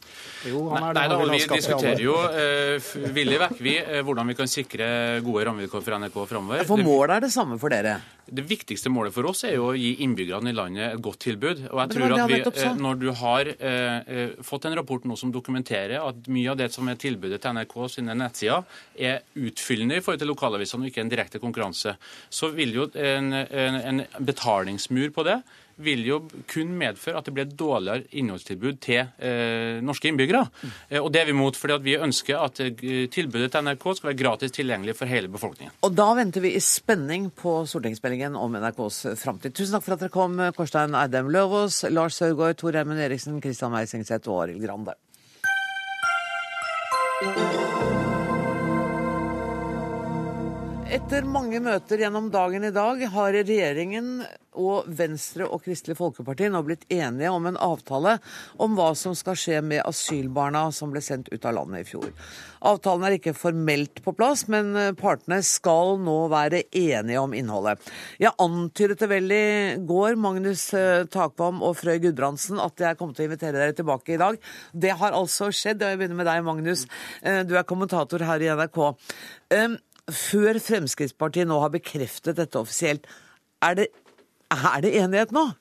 I: Jo, han er det. Nei, da, vi diskuterer jo uh, villig vekk, vi, uh, hvordan vi kan sikre gode rammevilkår for NRK framover.
A: For målet er det samme for dere?
I: Det viktigste målet for oss er jo å gi innbyggerne i landet et godt tilbud. Og jeg tror at vi, eh, Når du har eh, fått en rapport nå som dokumenterer at mye av det som er tilbudet til NRK sine nettsider, er utfyllende i forhold til lokalavisene og ikke en direkte konkurranse, så vil jo en, en, en betalingsmur på det vil jo kun medføre at det blir et dårligere innholdstilbud til eh, norske innbyggere. Eh, og Det er vi imot, fordi vi ønsker at eh, tilbudet til NRK skal være gratis tilgjengelig for hele befolkningen.
A: Og Da venter vi i spenning på stortingsmeldingen om NRKs framtid. Tusen takk for at dere kom, Korstein Eidem Løvaas, Lars Saugård, Tor Eimund Eriksen, Kristian Meisingseth og Arild Grande. Etter mange møter gjennom dagen i dag har regjeringen og Venstre og Kristelig Folkeparti nå blitt enige om en avtale om hva som skal skje med asylbarna som ble sendt ut av landet i fjor. Avtalen er ikke formelt på plass, men partene skal nå være enige om innholdet. Jeg antydet det vel i går, Magnus eh, Takvam og Frøy Gudbrandsen, at jeg kom til å invitere dere tilbake i dag. Det har altså skjedd. og Jeg begynner med deg, Magnus. Eh, du er kommentator her i NRK. Før Fremskrittspartiet nå har bekreftet dette offisielt, er det, er det enighet nå?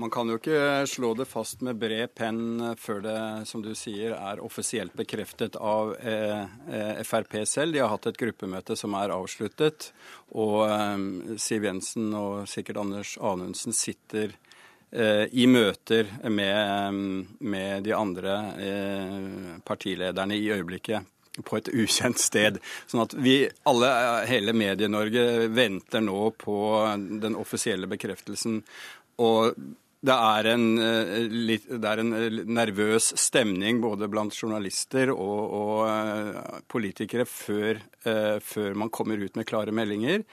J: Man kan jo ikke slå det fast med bred penn før det, som du sier, er offisielt bekreftet av eh, eh Frp selv. De har hatt et gruppemøte som er avsluttet. Og eh, Siv Jensen og sikkert Anders Anundsen sitter i møter med, med de andre partilederne i øyeblikket på et ukjent sted. Sånn at vi alle, hele Medie-Norge, venter nå på den offisielle bekreftelsen. Og det er, en, eh, det er en eh, nervøs stemning både blant journalister og, og eh, politikere før, før, man kommer ut med klare meldinger.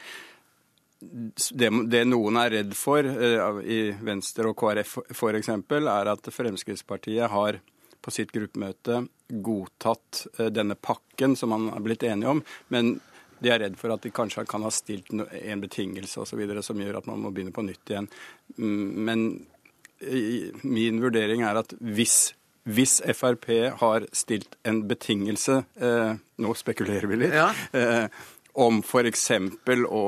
J: Det, det noen er redd for, i Venstre og KrF f.eks., er at Fremskrittspartiet har på sitt gruppemøte godtatt eh, denne pakken som man er blitt enige om. Men de er redd for at de kanskje kan ha stilt en betingelse osv. som gjør at man må begynne på nytt igjen. Mm, men min vurdering er at hvis, hvis Frp har stilt en betingelse eh, Nå spekulerer vi litt. Ja. Eh, om f.eks. Å,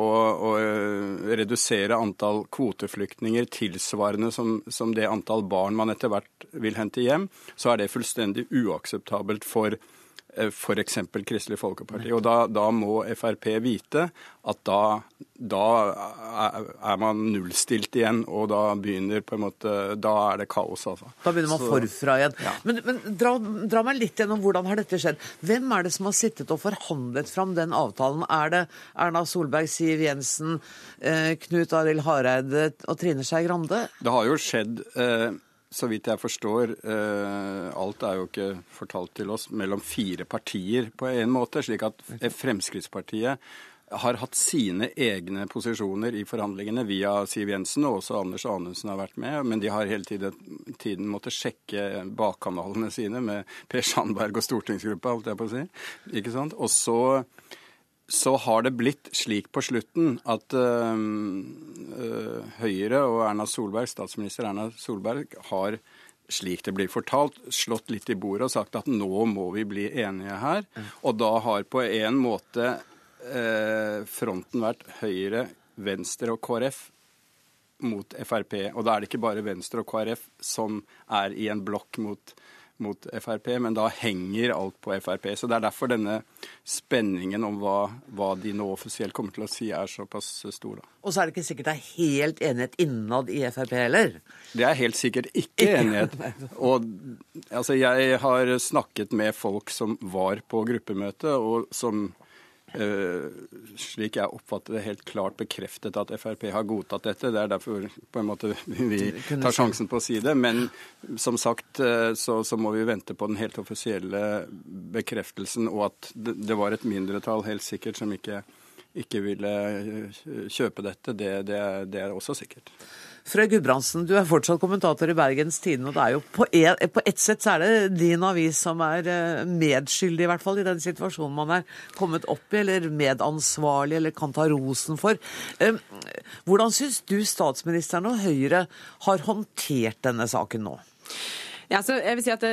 J: å eh, redusere antall kvoteflyktninger tilsvarende som, som, det antall barn man etter hvert vil hente hjem, så er det fullstendig uakseptabelt for Eh, f.eks. Kristelig Folkeparti. Og da, da, må Frp vite at da, da, er man nullstilt igjen, og da begynner på en måte Da er det kaos, altså.
A: Da begynner man Så, forfra igjen. Ja. Men, men dra, dra, meg litt gjennom hvordan har dette skjedd. Hvem er det som har sittet og forhandlet fram den avtalen? Er det Erna Solberg, Siv Jensen, eh, Knut Arild Hareide og Trine Skei Grande?
J: Det har jo skjedd eh, så vidt jeg forstår, eh, alt er jo ikke fortalt til oss, mellom fire partier på en måte. Slik at Fremskrittspartiet har hatt sine egne posisjoner i forhandlingene via Siv Jensen, og også Anders Anundsen har vært med. Men de har hele tiden, tiden måttet sjekke bakkanalene sine med Per Sandberg og stortingsgruppa, holdt jeg på å si. Ikke sant? Og så så har det blitt slik på slutten at øh, Høyre og Erna Solberg, statsminister Erna Solberg har, slik det blir fortalt, slått litt i bordet og sagt at nå må vi bli enige her. Og da har på en måte øh, fronten vært Høyre, Venstre og KrF mot Frp. Og da er det ikke bare Venstre og KrF som er i en blokk mot mot Frp, men da henger alt på Frp. Så Det er derfor denne spenningen om hva, hva de nå offisielt kommer til å si, er såpass stor. da.
A: Og så er det ikke sikkert det er helt enighet innad i Frp heller?
J: Det er helt sikkert ikke enighet. <laughs> Og altså, jeg har snakket med folk som var på gruppemøtet, og som slik jeg oppfatter det, helt klart bekreftet at Frp har godtatt dette. Det er derfor på en måte vi tar sjansen på å si det. Men som sagt uh, så, så, må vi vente på den helt offisielle bekreftelsen, og at det, det var et mindretall helt sikkert som ikke, ikke ville eh, kjøpe dette. Det, det, det er også sikkert.
A: Frøy Gudbrandsen, du er fortsatt kommentator i Bergens Tidende. og det er jo på, et, på ett sett så er det din avis som er eh, medskyldig, i hvert fall, i den situasjonen man er kommet opp i, eller medansvarlig, eller kan ta rosen for. Eh, hvordan syns du statsministeren og Høyre har håndtert denne saken nå?
K: Ja, så jeg vil si at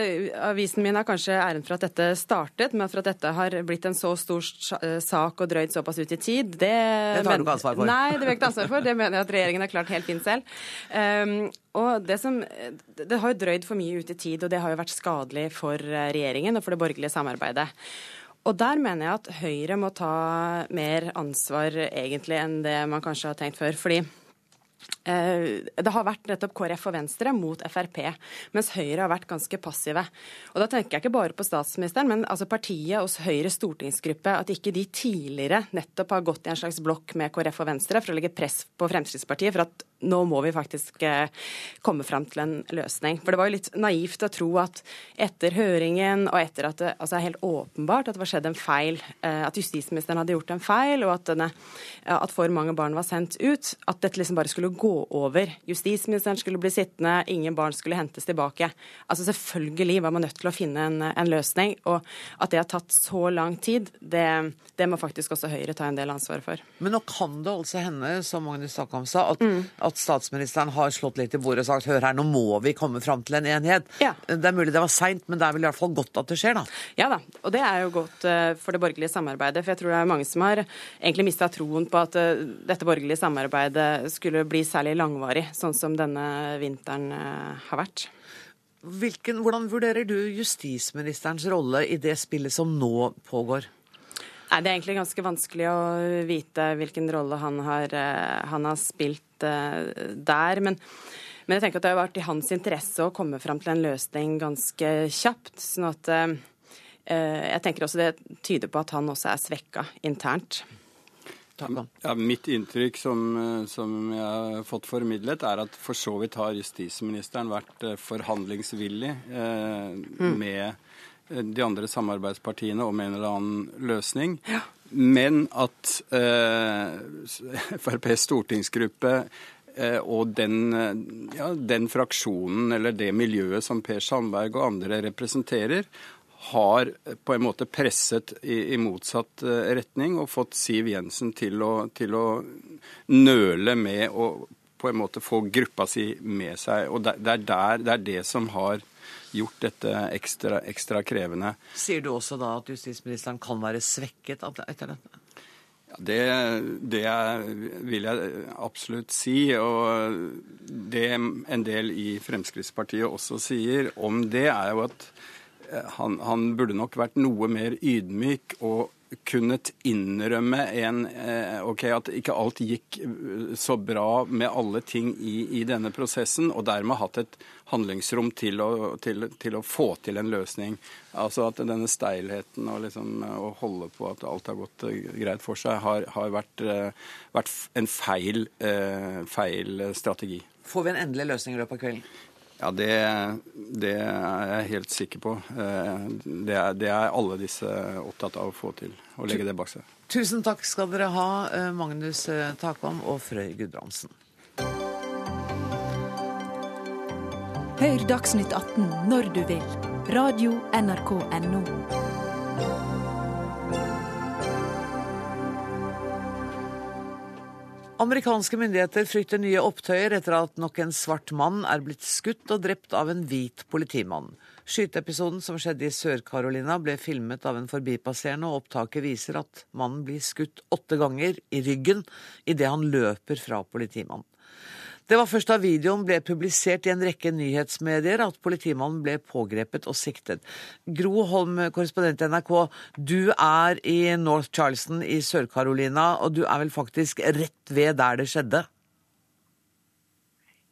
K: Avisen min har kanskje æren for at dette startet, men for at dette har blitt en så stor sak og drøyd såpass ut i tid, det
A: Det tar du ikke ansvar for?
K: Nei, det vil jeg ikke ansvar for. Det mener jeg at regjeringen har klart helt fint selv. Um, og det, som, det har jo drøyd for mye ut i tid, og det har jo vært skadelig for eh, regjeringen og for det borgerlige samarbeidet. Og der mener jeg at Høyre må ta mer ansvar egentlig enn det man kanskje har tenkt før. fordi Eh, det har vært nettopp KrF og Venstre mot Frp, mens Høyre har vært ganske passive. Og Da tenker jeg ikke bare på statsministeren, men altså partiet hos Høyres stortingsgruppe. At ikke de tidligere nettopp har gått i en slags blokk med KrF og Venstre for å legge press på Fremskrittspartiet for at nå må vi faktisk eh, komme fram til en løsning. For det var jo litt naivt å tro at etter høringen og etter at det altså er helt åpenbart at det var skjedd en feil, eh, at justisministeren hadde gjort en feil, og at, denne, at for mange barn var sendt ut, at dette liksom bare skulle gå over. Justisministeren skulle bli sittende, ingen barn skulle hentes tilbake. Altså Selvfølgelig var man nødt til å finne en, en løsning. Og at det har tatt så lang tid, det, det, må faktisk også Høyre ta en del ansvar for.
A: Men nå kan det altså hende, som Magnus Takam sa, at, mm. At, statsministeren har slått litt i bordet og sagt hør her, nå må vi komme fram til en enighet. Ja. Det er mulig det var seint, men det er vel i hvert fall godt at det skjer, da?
K: Ja da, og det er jo godt uh, for det borgerlige samarbeidet. For jeg tror det er mange som har egentlig mista troen på at uh, dette borgerlige samarbeidet skulle bli særlig langvarig, sånn som denne vinteren uh, har vært.
A: Hvilken, hvordan vurderer du justisministerens rolle i det spillet som nå pågår?
K: Nei, Det er egentlig ganske vanskelig å vite hvilken rolle han har, han har spilt der. Men, men, jeg tenker at det har vært i hans interesse å komme fram til en løsning ganske kjapt. sånn at jeg tenker også det tyder på at han også er svekka internt.
J: Ja, mitt inntrykk som, som, jeg har fått formidlet, er at for så vidt har justisministeren vært eh, forhandlingsvillig eh, mm. med eh, de andre samarbeidspartiene om en eller annen løsning. Ja. Men at eh, <laughs> FrPs stortingsgruppe eh, og den, ja, den fraksjonen eller det miljøet som Per Sandberg og andre representerer, har på en måte presset i, i motsatt eh, retning og fått Siv Jensen til å, til å, nøle med å på en måte få gruppa si med seg. Og det, er, der, det er det som har gjort dette ekstra, ekstra, krevende.
A: Sier du også da at justisministeren kan være svekket etter dette?
J: Ja, det, det vil jeg absolutt si. Og det en del i Fremskrittspartiet også sier om det, er jo at han, han, burde nok vært noe mer ydmyk og kunnet innrømme en, eh, okay, at ikke alt gikk eh, så bra med alle ting i, i denne prosessen, og dermed hatt et handlingsrom til å, til, til å, få til en løsning. Altså at denne steilheten og liksom, å holde på at alt har gått eh, greit for seg, har, har vært, vært, en feil, feil strategi.
A: Får vi en endelig løsning i løpet av kvelden?
J: Ja, det, det, er jeg helt sikker på. Eh, det er, det er, alle disse opptatt av å få til, å legge det bak seg.
A: Tusen takk skal dere ha, eh, Magnus eh, Takvam og Frøy Gudbrandsen.
L: Hør Dagsnytt 18 når du vil. Radio NRK Radio.nrk.no.
A: Amerikanske myndigheter frykter nye opptøyer etter at nok en svart mann er blitt skutt og drept av en hvit politimann. Skyteepisoden som skjedde i Sør-Carolina ble filmet av en forbipasserende, og opptaket viser at mannen blir skutt åtte ganger i ryggen idet han løper fra politimannen. Det var først da videoen ble publisert i en rekke nyhetsmedier at politimannen ble pågrepet og siktet. Gro Holm, korrespondent i NRK, du er i North Charleston i Sør-Carolina, og du er vel faktisk rett ved der det skjedde?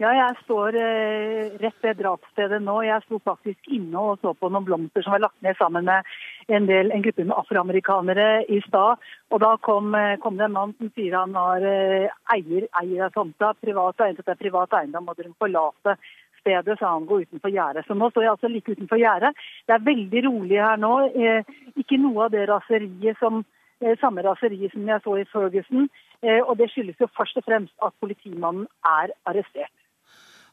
M: Ja, jeg står eh, rett ved drapsstedet nå. Jeg sto faktisk inne og så på noen blomster som var lagt ned sammen med en, del, en gruppe med afroamerikanere i stad. Og da kom, eh, kom, det en mann som sier han har eh, eier, eier av tomta, privat eiendom, det er privat eiendom, og dere må forlate stedet, så han går utenfor gjerdet. Så nå står jeg altså like utenfor gjerdet. Det er veldig rolig her nå. Eh, ikke noe av det raseriet som eh, samme raseriet som jeg så i Ferguson. Eh, og det skyldes jo først og fremst at politimannen er arrestert.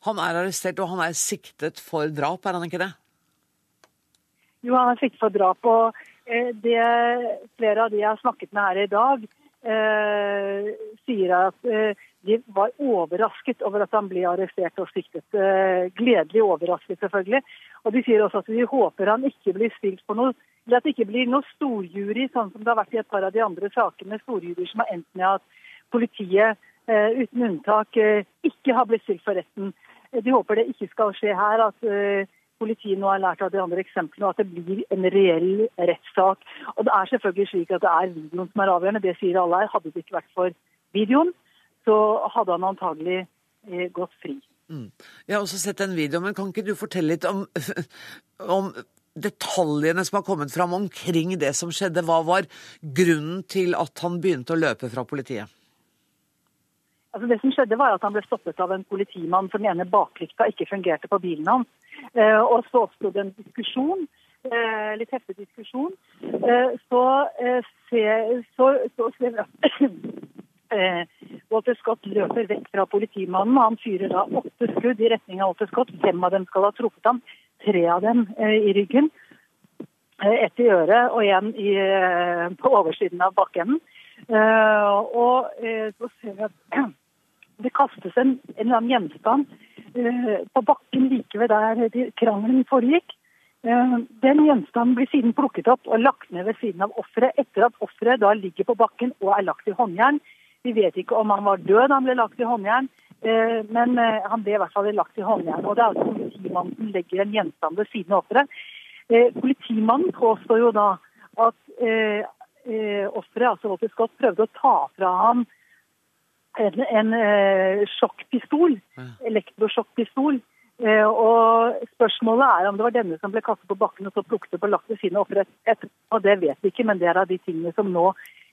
A: Han er arrestert, og han er siktet for drap, er han ikke det?
M: Jo, han er siktet for drap. og eh, det, Flere av de jeg har snakket med her i dag, eh, sier at eh, de var overrasket over at han ble arrestert og siktet. Eh, gledelig overrasket, selvfølgelig. Og De sier også at de håper han ikke blir stilt for noe eller at det ikke blir noe storjury, sånn som det har vært i et par av de andre sakene. Storjury som har endt med at politiet eh, uten unntak eh, ikke har blitt stilt for retten. De håper det ikke skal skje her. at politiet nå har lært av de andre eksemplene, og at det blir en reell rettssak. Og Det er selvfølgelig slik at det er videoen som er avgjørende. Det sier alle her. Hadde det ikke vært for videoen, så hadde han antagelig eh, gått fri. Mm.
A: Jeg har også sett en video, men kan ikke du fortelle litt om, <laughs> om detaljene som har kommet fram omkring det som skjedde? Hva var grunnen til at han begynte å løpe fra politiet?
M: Altså det som skjedde var at Han ble stoppet av en politimann som ene baklykta ikke fungerte på bilen hans. Eh, og Så oppsto det en diskusjon, eh, litt heftig diskusjon. Så, så, så, så <clears throat> eh, Walter Scott løper vekk fra politimannen. Han fyrer da åtte skudd i retning av Walter Scott. Fem av dem skal ha truffet ham. Tre av dem eh, i ryggen. Eh, ett i øret og én eh, på oversiden av bakenden. Eh, og eh, så ser vi at <clears throat> det kastes en, en eller annen gjenstand på bakken like ved der krangelen foregikk. Den gjenstanden blir siden plukket opp og lagt ned ved siden av offeret, etter at offeret da ligger på bakken og er lagt i håndjern. Vi vet ikke om han var død da han ble lagt i håndjern, eh, men eh, han ble i hvert fall lagt i håndjern. Og det er altså politimannen som legger en gjenstand ved siden av offeret. Eh, politimannen påstår jo da at offeret, altså Walter Scott, prøvde å ta fra ham en, en sjokkpistol, elektrosjokkpistol. Og Spørsmålet er om det var denne som ble kastet på bakken og så plukket opp og lagt ved siden av offeret Og Det vet vi ikke, men det er av de tingene som nå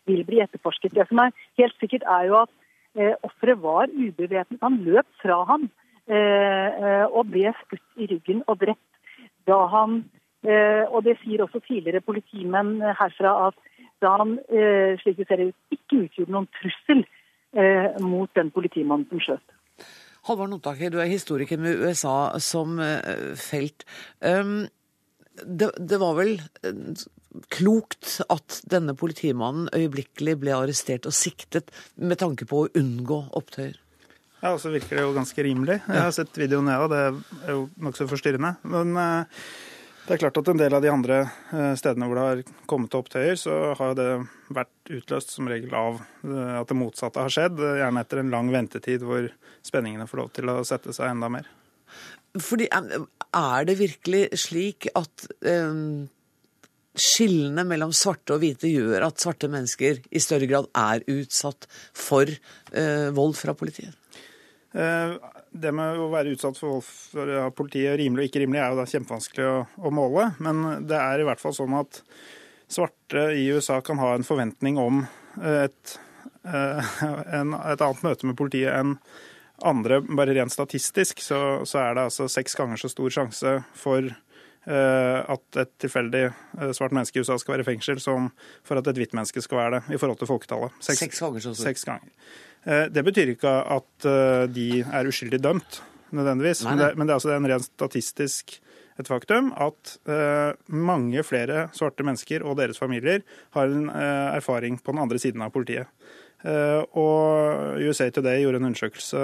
M: vil bli etterforsket. Det som er helt sikkert, er jo at eh, offeret var ubevæpnet. Han løp fra ham eh, eh, og ble skutt i ryggen og drept da han eh, Og det sier også tidligere politimenn herfra at da han, eh, slik vi ser ut, ikke utgjorde noen trussel eh, mot den politimannen som skjøt.
A: Halvard Notaker, du er historiker med USA som felt. Um, det, det, var vel klokt at denne politimannen øyeblikkelig ble arrestert og siktet med tanke på å unngå opptøyer?
N: Ja, og så virker det jo ganske rimelig. Jeg har sett videoen, jeg òg. Det er jo nokså forstyrrende. Men uh, det er klart at en del av de andre uh, stedene hvor det har kommet opptøyer, så har det vært utløst som regel av uh, at det motsatte har skjedd. Gjerne etter en lang ventetid hvor spenningene får lov til å sette seg enda mer.
A: Fordi Er det virkelig slik at skillene mellom svarte og hvite gjør at svarte mennesker i større grad er utsatt for uh, vold fra politiet?
N: Uh, det med å være utsatt for vold fra politiet, rimelig og ikke rimelig, er jo da kjempevanskelig å, å, måle. Men det er i hvert fall sånn at svarte i USA kan ha en forventning om et, uh, en, et annet møte med politiet enn andre. Bare rent statistisk så, så er det altså seks ganger så stor sjanse for Eh, at et tilfeldig eh, svart menneske i USA skal være i fengsel, som for at et hvitt menneske skal være det, i forhold til folketallet.
A: Seks, Seks ganger så
N: Seks ganger. Eh, det betyr ikke at de er uskyldig dømt, nødvendigvis. Nei, nei. Men, det, men det er altså en rent statistisk et faktum at uh, mange flere svarte mennesker og deres familier har en uh, erfaring på den andre siden av politiet. Uh, og USA Today gjorde en undersøkelse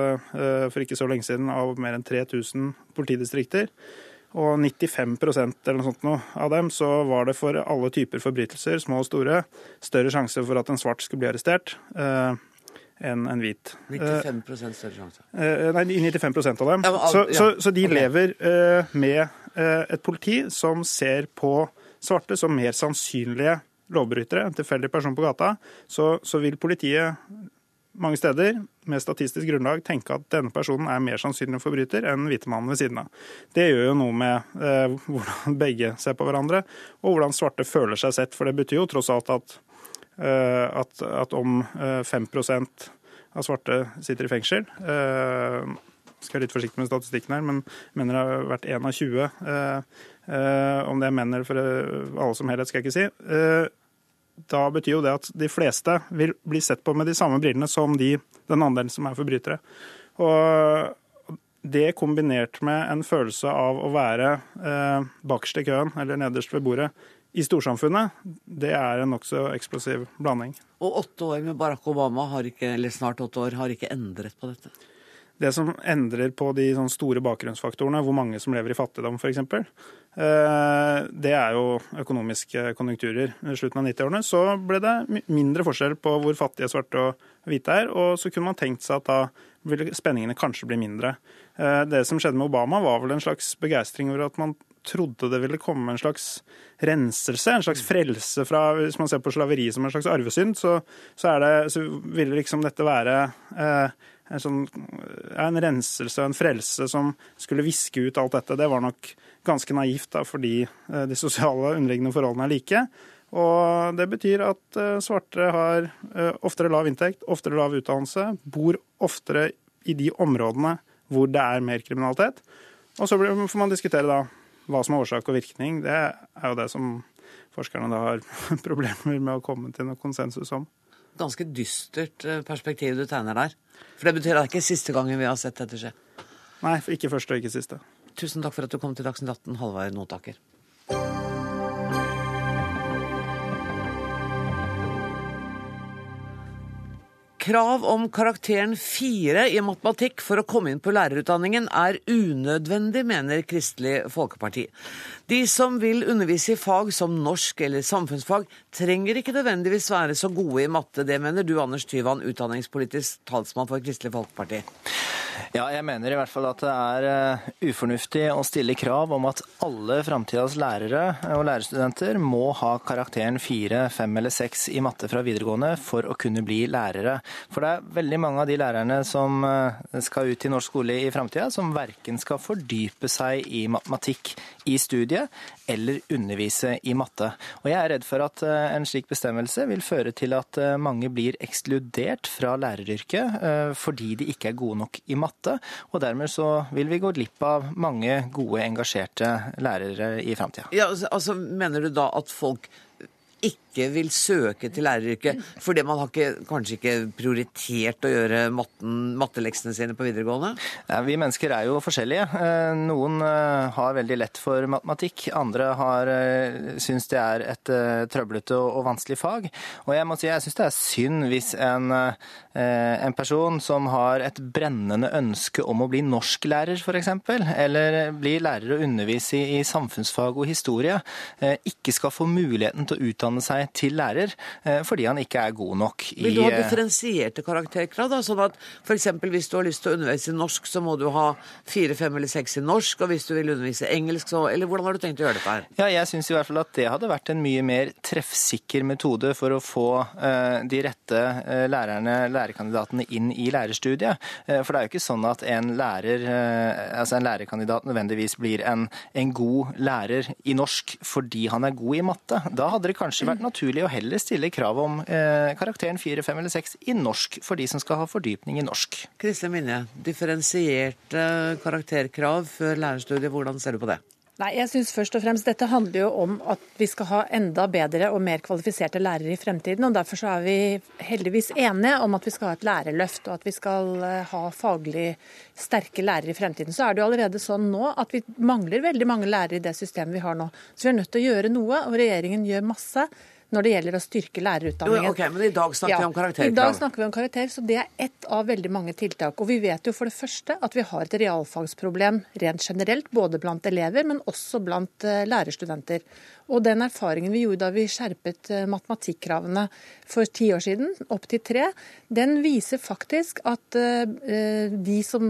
N: for ikke så lenge siden av mer enn 3000 politidistrikter. Og 95% eller noe sånt noe, av dem så var det for alle typer forbrytelser, små og store, større sjanse for at en svart skulle bli arrestert eh, enn en hvit.
A: 95% større sjanse?
N: Eh, nei, 95% av dem. Ja, al så, ja. så, så, de okay. lever eh, med eh, et politi som ser på svarte som mer sannsynlige lovbrytere, en tilfeldig person på gata. Så, så vil politiet mange steder med statistisk grunnlag tenke at denne personen er mer sannsynlig forbryter enn hvite mannen ved siden av. Det gjør jo noe med eh, <laughs> hvordan begge ser på hverandre, og hvordan svarte føler seg sett. For det betyr jo tross alt at, eh, at, at om eh, 5 av svarte sitter i fengsel eh, skal være litt forsiktig med statistikken her, men mener det har vært én av 20. Eh, eh, om det er menn eller for alle som helhet, skal jeg ikke si. Da betyr jo det at de fleste vil bli sett på med de samme brillene som de, den andelen som er forbrytere. Og det kombinert med en følelse av å være eh, bakerst i køen eller nederst ved bordet i storsamfunnet, det er en nokså eksplosiv blanding.
A: Og åtte år med Barack Obama, har ikke, eller snart åtte år, har ikke endret på dette?
N: Det som endrer på de sånn store bakgrunnsfaktorene, hvor mange som lever i fattigdom f.eks., eh, det er jo økonomiske konjunkturer. I slutten av 90-årene så ble det mindre forskjell på hvor fattige svarte og hvite er, og så kunne man tenkt seg at da ville spenningene kanskje bli mindre. Eh, det som skjedde med Obama, var vel en slags begeistring over at man trodde det ville komme en slags renselse, en slags frelse fra Hvis man ser på slaveri som en slags arvesynd, så, så, det, så ville liksom dette være eh, en, sånn, en renselse og en frelse som skulle viske ut alt dette. Det var nok ganske naivt, da, fordi eh, de sosiale underliggende forholdene er like. Og det betyr at eh, svarte har eh, oftere lav inntekt, oftere lav utdannelse, bor oftere i de områdene hvor det er mer kriminalitet. Og så får man diskutere da hva som er årsak og virkning. Det er jo det som forskerne da har <laughs> problemer med å komme til noe konsensus om.
A: Ganske dystert perspektiv du tegner der. For det betyr at det ikke er siste gangen vi har sett dette skje?
N: Nei, ikke første og ikke siste.
A: Tusen takk for at du kom til Dagsnytt 18, Halvard Notaker. Krav om karakteren fire i matematikk for å komme inn på lærerutdanningen er unødvendig, mener Kristelig Folkeparti. De som vil undervise i fag som norsk eller samfunnsfag, trenger ikke nødvendigvis være så gode i matte. Det mener du, Anders Tyvand, utdanningspolitisk talsmann for Kristelig Folkeparti.
O: Ja, jeg mener i hvert fall at det er uh, ufornuftig å stille krav om at alle framtidas lærere og lærerstudenter må ha karakteren fire, fem eller seks i matte fra videregående for å kunne bli lærere. For det er veldig mange av de lærerne som uh, skal ut i norsk skole i framtida, som verken skal fordype seg i matematikk i studiet eller undervise i matte. Og jeg er redd for at en slik bestemmelse vil føre til at mange blir ekskludert fra læreryrket fordi de ikke er gode nok i matte matte. Og dermed så vil vi gå glipp av mange gode, engasjerte lærere i framtida.
A: Ja, altså, altså, mener du da at folk ikke vil søke til læreryrket fordi man har ikke, kanskje ikke prioritert å gjøre matten, matteleksene sine på videregående?
O: Ja, vi mennesker er jo forskjellige. Eh, noen eh, har veldig lett for matematikk. Andre har eh, syns det er et trøblete og vanskelig fag. Og jeg må si jeg syns det er synd hvis en, en person som har et brennende ønske om å bli norsklærer, f.eks., eller bli lærer og undervise i samfunnsfag og historie, ikke skal få muligheten til å utdanne seg til lærer eh, fordi han ikke er god nok
A: i Vil du ha eh, differensierte karakterkrav? da, sånn at f.eks. hvis du har lyst til å undervise i norsk, så må du ha fire, fem eller seks i norsk, og hvis du vil undervise engelsk, så Eller hvordan har du tenkt å gjøre dette her?
O: Ja, jeg syns i hvert fall at det hadde vært en mye mer treffsikker metode for å få uh, de rette lærerne, lærerkandidatene, inn i lærerstudiet. For det er jo ikke sånn at en lærer, altså en lærerkandidat nødvendigvis blir en, en god lærer i norsk fordi han er god i matte. Da hadde det kanskje vært naturlig å heller stille krav om eh, karakteren 4, 5 eller 6 i norsk for de som skal ha fordypning i norsk.
A: Kristin Minje, differensierte karakterkrav før lærerstudiet, hvordan ser du på det?
P: Nei, jeg synes først og fremst Dette handler jo om at vi skal ha enda bedre og mer kvalifiserte lærere i fremtiden. og Derfor så er vi heldigvis enige om at vi skal ha et lærerløft og at vi skal eh, ha faglig sterke lærere i fremtiden. Så er det jo allerede sånn nå at vi mangler veldig mange lærere i det systemet vi har nå. Så vi er nødt til å gjøre noe, og regjeringen gjør masse når det gjelder å styrke lærerutdanningen.
A: Jo, ok, Men i dag snakker ja, vi om karakterkrav.
P: I dag snakker vi om karakter, så Det er ett av veldig mange tiltak. Og Vi vet jo for det første at vi har et realfagsproblem rent generelt, både blant elever, men også blant eh, lærerstudenter. Og den erfaringen vi gjorde da vi skjerpet eh, matematikkravene for ti år siden, opp til tre, den viser faktisk at eh, de som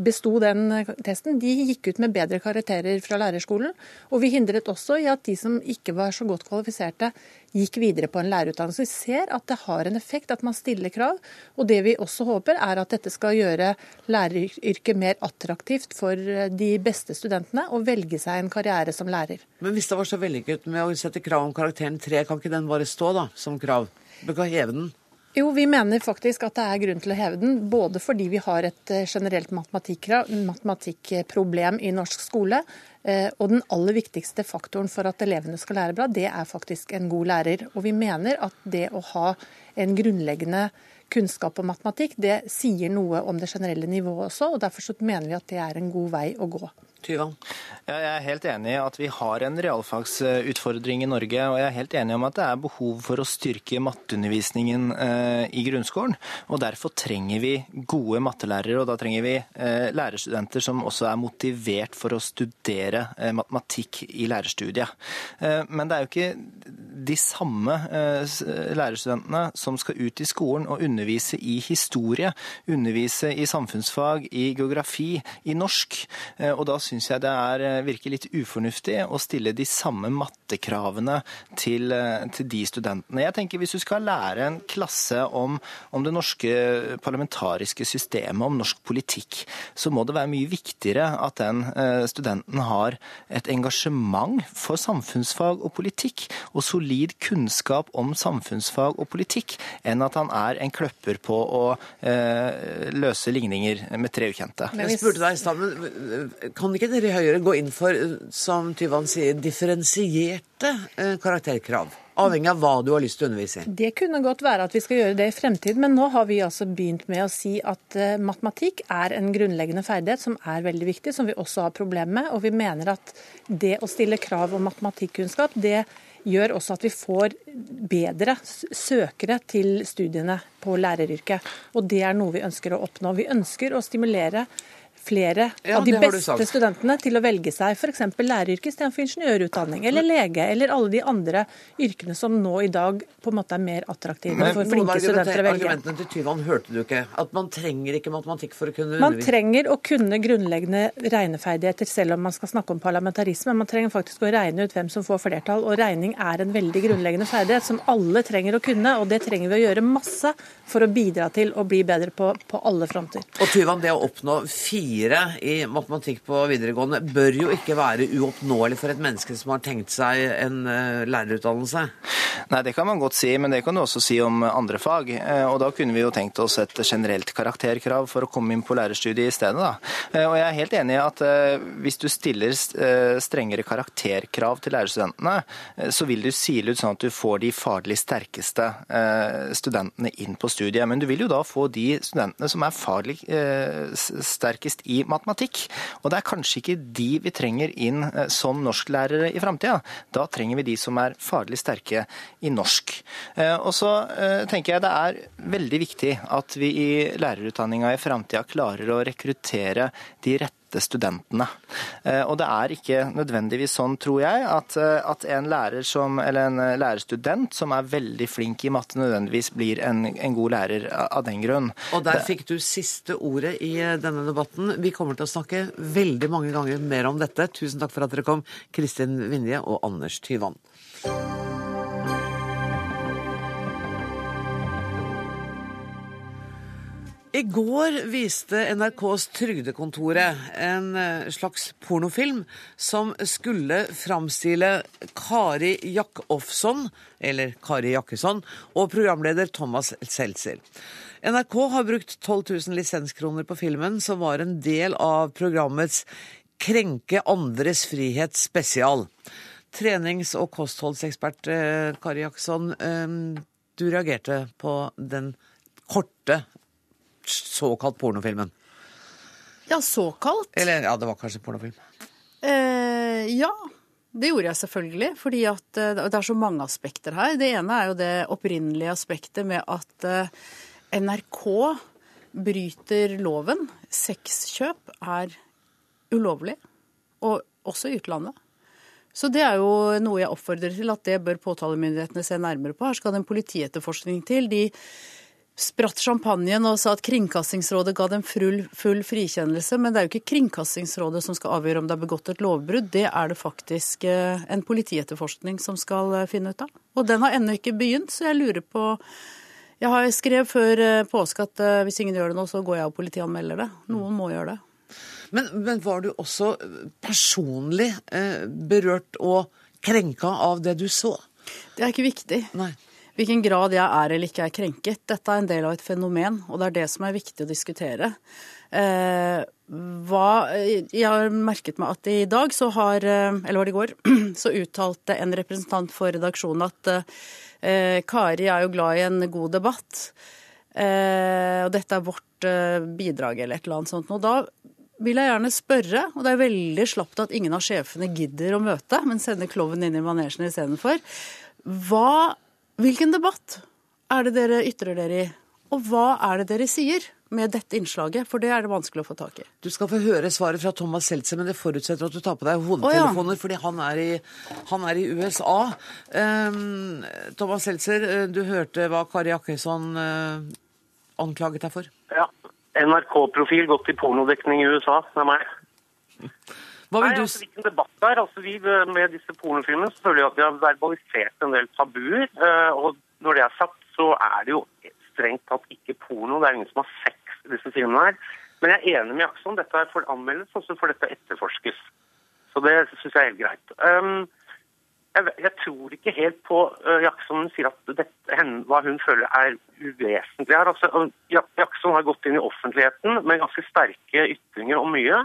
P: besto den testen, de gikk ut med bedre karakterer fra lærerskolen. Og vi hindret også i at de som ikke var så godt kvalifiserte, gikk videre på en lærerutdannelse. Vi ser at det har en effekt at man stiller krav. Og det vi også håper, er at dette skal gjøre læreryrket mer attraktivt for de beste studentene å velge seg en karriere som lærer.
A: Men hvis det var så vellykket med å sette krav om karakteren tre, kan ikke den bare stå da, som krav? Du kan heve den?
P: Jo, vi mener faktisk at det er grunn til å heve den. Både fordi vi har et eh, generelt matematikkproblem i norsk skole. Eh, og den aller viktigste faktoren for at elevene skal lære bra, det er faktisk en god lærer. Og vi mener at det å ha en grunnleggende kunnskap om matematikk, det sier noe om det generelle nivået også. og Derfor så mener vi at det er en god vei å gå.
A: Tyvand?
O: Ja, jeg er helt enig i at vi har en realfagsutfordring i Norge. Og jeg er helt enig om at det er behov for å styrke matteundervisningen eh, i grunnskolen. Og derfor trenger vi gode mattelærere, og da trenger vi eh, lærerstudenter som også er motivert for å studere eh, matematikk i lærerstudiet. Men det er jo ikke de samme lærerstudentene som skal ut i skolen og undervise i historie, undervise i samfunnsfag, i geografi, i norsk. Og da syns jeg det er, eh, virker litt ufornuftig å stille de samme mattekravene til, eh, til, de studentene. Jeg tenker Hvis du skal lære en klasse om, om, det norske parlamentariske systemet, om norsk politikk, så må det være mye viktigere at den studenten har et engasjement for samfunnsfag og politikk, og solid kunnskap om samfunnsfag og politikk, enn at han er en kløpper på å eh, løse ligninger med tre ukjente.
A: Jeg spurte deg i stad, kan ikke dere i Høyre gå inn for, som Tyvand sier, differensierte eh, karakterkrav? Avhengig av hva du har lyst til å undervise i.
P: Det kunne godt være at vi skal gjøre det i fremtiden, men nå har vi altså begynt med å si at uh, matematikk er en grunnleggende ferdighet som er veldig viktig, som vi også har problemer med. Og vi mener at det å stille krav om matematikkunnskap, det gjør også at vi får bedre søkere til studiene på læreryrket. Og det er noe vi ønsker å oppnå. Vi ønsker å stimulere flere ja, av de beste studentene til å velge seg f.eks. læreryrket istedenfor ingeniørutdanning, eller lege, eller alle de andre yrkene som nå i dag på en måte er mer attraktive Men, for flinke studenter å velge.
A: Argumentene til Tyvand hørte du ikke. At man trenger ikke matematikk for å kunne
P: undervise? Man trenger å kunne grunnleggende regneferdigheter selv om man skal snakke om parlamentarisme. Man trenger faktisk å regne ut hvem som får flertall, og regning er en veldig grunnleggende ferdighet som alle trenger å kunne, og det trenger vi å gjøre masse for å bidra til å bli bedre på, på alle fronter.
A: Og Tyvand, det å oppnå fire fire i matematikk på videregående bør jo ikke være uoppnåelig for et menneske som har tenkt seg en uh, lærerutdannelse?
O: Nei, det kan man godt si, men det kan du også si om andre fag. Eh, og da kunne vi jo tenkt oss et generelt karakterkrav for å komme inn på lærerstudiet i stedet, da. Eh, og jeg er helt enig i at hvis du stiller strengere karakterkrav til lærerstudentene, så vil du sile ut sånn at du får de faglig sterkeste studentene inn på studiet. Men du vil jo da få de studentene som er faglig sterkest i matematikk. Og det er kanskje ikke de vi trenger inn eh, som norsklærere i framtida. Da trenger vi de som er faglig sterke i norsk. Eh, og så eh, tenker jeg det er veldig viktig at vi i lærerutdanninga i framtida klarer å rekruttere de rette studentene. Og det er ikke nødvendigvis sånn, tror jeg, at, at en lærer som, eller en lærerstudent som er veldig flink i matte, nødvendigvis blir en, en god lærer av den grunn.
A: Og der fikk du siste ordet i denne debatten. Vi kommer til å snakke veldig mange ganger mer om dette. Tusen takk for at dere kom, Kristin Vinje og Anders Tyvand. I går viste NRKs Trygdekontoret en eh, slags pornofilm som skulle framstille Kari Jakkofsson, eller Kari Jakkesson, og programleder Thomas Seltzer. NRK har brukt 12 000 lisenskroner på filmen, som var en del av programmets Krenke andres frihet spesial. Trenings- og kostholdsekspert eh, Kari Jackson, eh, du reagerte på den korte såkalt pornofilmen.
Q: Ja, såkalt?
A: Eller ja, det var kanskje pornofilm.
Q: Eh, ja, det gjorde jeg selvfølgelig. Fordi at eh, det er så mange aspekter her. Det ene er jo det opprinnelige aspektet med at eh, NRK bryter loven. Sexkjøp er ulovlig, og også i utlandet. Så det er jo noe jeg oppfordrer til at det bør påtalemyndighetene se nærmere på. Her skal det en politietterforskning til. De spratt champagnen og sa at Kringkastingsrådet ga dem full, full, frikjennelse. Men det er jo ikke Kringkastingsrådet som skal avgjøre om det er begått et lovbrudd. Det er det faktisk eh, en politietterforskning som skal eh, finne ut av. Og den har ennå ikke begynt, så jeg lurer på jeg har skrev før eh, påske at hvis ingen gjør det nå, så går jeg og politianmelder det. Noen må gjøre det.
A: Men, men var du også personlig berørt og krenka av det du så?
Q: Det er ikke viktig.
A: Nei.
Q: Hvilken grad jeg er eller ikke er krenket. Dette er en del av et fenomen, og det er det som er viktig å diskutere. Eh, hva, jeg har merket meg at i dag så har, eller var det i går, <clears throat> så uttalte en representant for redaksjonen at Eh, Kari er jo glad i en god debatt. Eh, og dette er vårt eh, bidrag eller et eller annet sånt. Og da vil jeg gjerne spørre, og det er veldig slapt at ingen av sjefene gidder å møte, men sender klovnen inn i manesjen istedenfor. Hvilken debatt er det dere ytrer dere i, og hva er det dere sier? med dette innslaget, for det er det vanskelig å få tak i.
A: Du skal få høre svaret fra Thomas Seltzer, men det forutsetter at du tar på deg hodetelefoner, oh, ja. fordi han er, i, han er i USA. Um, Thomas Seltzer, eh, du hørte hva Kari Jakkesson uh, anklaget deg for?
R: Ja. NRK-profil gått i pornodekning i USA. Det er meg. <laughs>
A: Hva vil
R: Nei,
A: du...
R: altså, hvilken debatt det er. Altså, vi, med disse pornofilmene så føler jeg at vi har verbalisert en del tabuer. Eh, og når det er sagt, så er det jo strengt tatt ikke porno. Det er ingen som har sex i disse filmene her. Men jeg er enig med Jackson. Dette er for anmeldes, og så får dette etterforskes. Så det syns jeg er helt greit. Um, jeg, jeg, tror ikke helt på uh, Jackson sier at dette, henne, hva hun føler er uvesentlig her. Altså, Jackson har gått inn i offentligheten med ganske sterke ytringer om mye.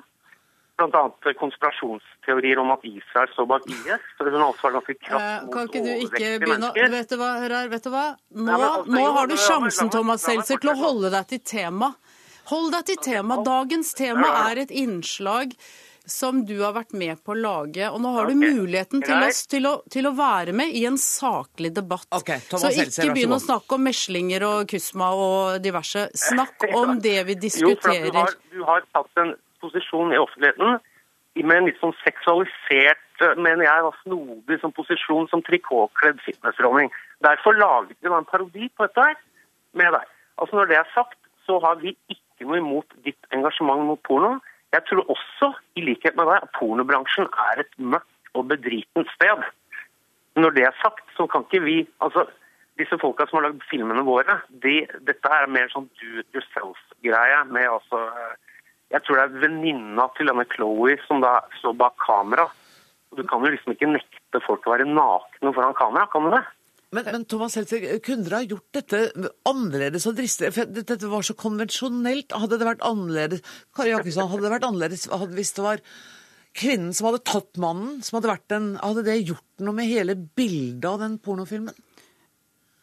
R: Bl.a. konspirasjonsteorier om at Israel står bak IS. så hun har også vært ganske krass
Q: mot Kan ikke du ikke begynne å Vet du hva, Hører, vet du hva? Nå, ja, altså, nå har du sjansen, Thomas Seltzer, til å holde deg til tema. Hold deg til tema. Dagens tema er et innslag som du har vært med på å lage. Og nå har du muligheten til å, til, å, til å, være med i en saklig debatt.
A: Okay,
Q: så ikke begynn å snakke om meslinger og kusma og diverse. Snakk <laughs> om det vi diskuterer.
R: Jo, for du har, du har tatt en posisjon i offentligheten med en litt sånn seksualisert, mener jeg, snodig som posisjon som trikotkledd fitnessdronning. Derfor laget vi en parodi på dette her med deg. Altså Når det er sagt, så har vi ikke noe imot ditt engasjement mot porno. Jeg tror også, i likhet med deg, at pornobransjen er et mørkt og bedritent sted. Når det er sagt, så kan ikke vi altså disse folka som har lagd filmene våre, de, dette er mer sånn do it yourself-greie. med altså, Jeg tror det er venninna til denne Chloé som da står bak kamera. Du kan jo liksom ikke nekte folk å være nakne foran kamera, kan du det?
A: Men, men Thomas Heltzer, kunne dere ha gjort dette annerledes og dristigere? For dette var så konvensjonelt. Hadde det vært annerledes Kari Jakkesson, hadde det vært annerledes hvis det var kvinnen som hadde tatt mannen, som hadde vært den Hadde det gjort noe med hele bildet av den pornofilmen?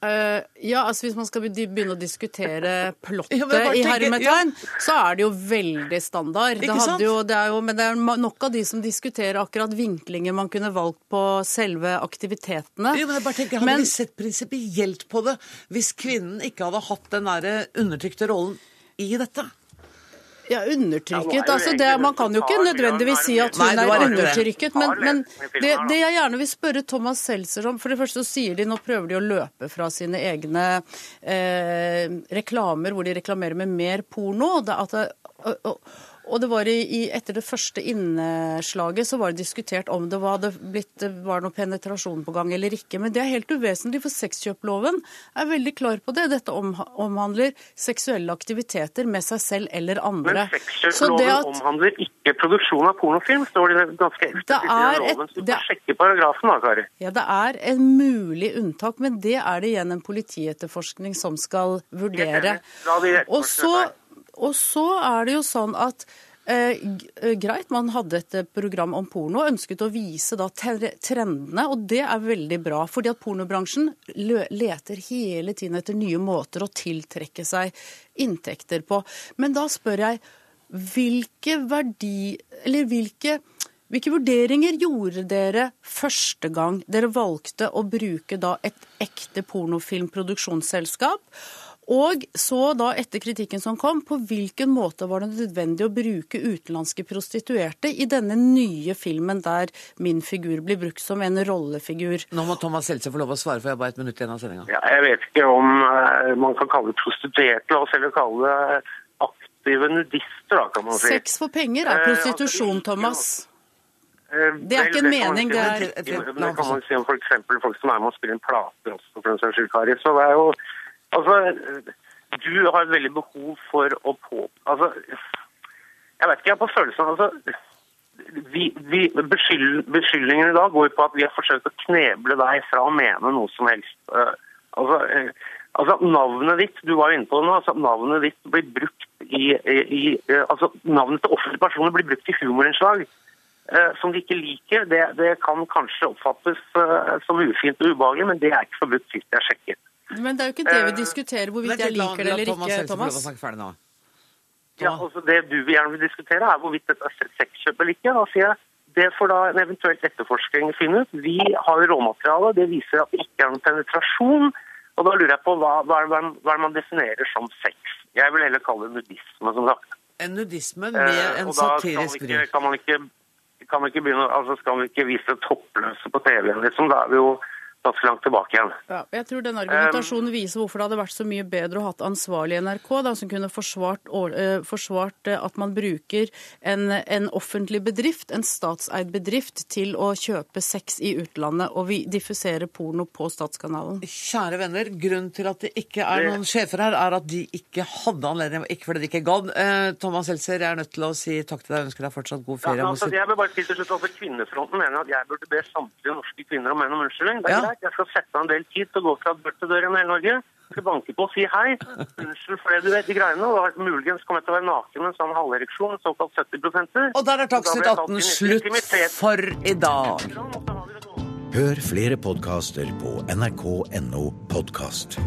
Q: Uh, ja, altså Hvis man skal begynne å diskutere <laughs> plottet ja, i hermetegn, ja. så er det jo veldig standard. Det jo, det jo, men det er nok av de som diskuterer akkurat vinklinger man kunne valgt på selve aktivitetene.
A: Jo, men jeg bare tenker, Hadde men, vi sett prinsipielt på det hvis kvinnen ikke hadde hatt den der undertrykte rollen i dette?
Q: Ja, undertrykket. Altså, det, man kan jo ikke nødvendigvis si at hun er undertrykket. Men, men det, det, jeg gjerne vil spørre Thomas Seltzer om For det første så sier de nå prøver de å løpe fra sine egne eh, reklamer hvor de reklamerer med mer porno. Det, at det, og, og, og det var i, etter det første innslaget så var det diskutert om det var, det blitt, var noe penetrasjon på gang eller ikke. Men det er helt uvesentlig, for sexkjøploven er veldig klar på det. Dette omhandler seksuelle aktiviteter med seg selv eller andre.
R: Men sexkjøploven at, omhandler ikke produksjon av pornofilm, står det ganske eksplisitt i loven. Så du får sjekke paragrafen da, Kari.
Q: Ja, det er en mulig unntak, men det er det igjen en politietterforskning som skal vurdere. Og så og så er det jo sånn at Eh, eh greit, man hadde et eh, program om porno og ønsket å vise da trendene, og det er veldig bra. Fordi at pornobransjen leter hele tiden etter nye måter å tiltrekke seg inntekter på. Men da spør jeg, hvilke verdi... Eller hvilke hvilke vurderinger gjorde dere første gang dere valgte å bruke da et ekte pornofilmproduksjonsselskap? Og så da, etter kritikken som kom, på hvilken måte var det nødvendig å bruke utenlandske prostituerte i denne nye filmen der min figur blir brukt som en rollefigur?
A: Nå må Thomas Seltzer få lov å svare, for jeg har bare et minutt igjen av sendinga.
R: Ja, jeg vet ikke om uh, man kan kalle det prostituerte, la oss heller kalle det aktive nudister, da, kan man si.
Q: Sex for penger er prostitusjon, Thomas. Eh, det er ikke en mening, det er
R: Det kan man si om f.eks. folk som er med og spiller en plate også, for den saks skyld, Kari. Så det er jo Altså, du har veldig behov for å på... Altså, jeg vet ikke, jeg har på følelsen altså, vi, vi, beskyld, Beskyldningene i dag går på at vi har forsøkt å kneble deg fra å mene noe som helst. Uh, altså, uh, altså, Navnet ditt du var jo inne på det nå, altså, navnet ditt blir brukt i, i uh, altså, Navnet til offentlige personer blir brukt i humorinnslag som de ikke liker. Det, det kan kanskje oppfattes som ufint og ubehagelig, men det er ikke forbudt sist jeg sjekket.
Q: Men det er jo ikke det vi diskuterer, hvorvidt jeg liker det eller ikke, Thomas.
R: Ja, altså Det du gjerne vil diskutere, er hvorvidt dette er sexkjøp eller ikke. Da sier jeg det får da en eventuelt etterforskning finne ut. Vi har råmateriale. Det viser at det ikke er noen penetrasjon. Og da lurer jeg på hva, hva, hva man definerer som sex. Jeg vil heller kalle det nudisme, som sagt.
A: En nudisme med eh, en satirisk
R: vri. Kan man kan man ikke begynne, altså skal man ikke vise toppløse på TV-en, liksom. Da er vi jo ganske langt tilbake igjen.
Q: Ja, jeg tror den argumentasjonen viser hvorfor det hadde vært så mye bedre å ha hatt ansvarlig NRK, da, som kunne forsvart, uh, forsvart uh, at man bruker en, en, offentlig bedrift, en statseid bedrift, til å kjøpe sex i utlandet og vi diffusere porno på statskanalen.
A: Kjære venner, grunnen til at det ikke er noen sjefer her, er at de ikke hadde anledning, ikke fordi de ikke gadd. Uh, Thomas Helser jeg er nødt til å si takk til deg og ønsker deg fortsatt god ferie.
R: Ja, altså, jeg vil bare si til slutt, over Kvinnefronten mener at jeg burde be samtlige norske kvinner om menn om unnskyldning. Det er ja greit. Jeg skal sette av en del tid til å gå fra dør til dør i hele Norge. Jeg skal banke på og si hei. Unnskyld for det du vet, de greiene. Og muligens kommer jeg til å være naken med en sånn halvereksjon, såkalt 70
A: Og der er Dagsnytt 18 slutt for i dag.
S: Hør flere podkaster på nrk.no podkast.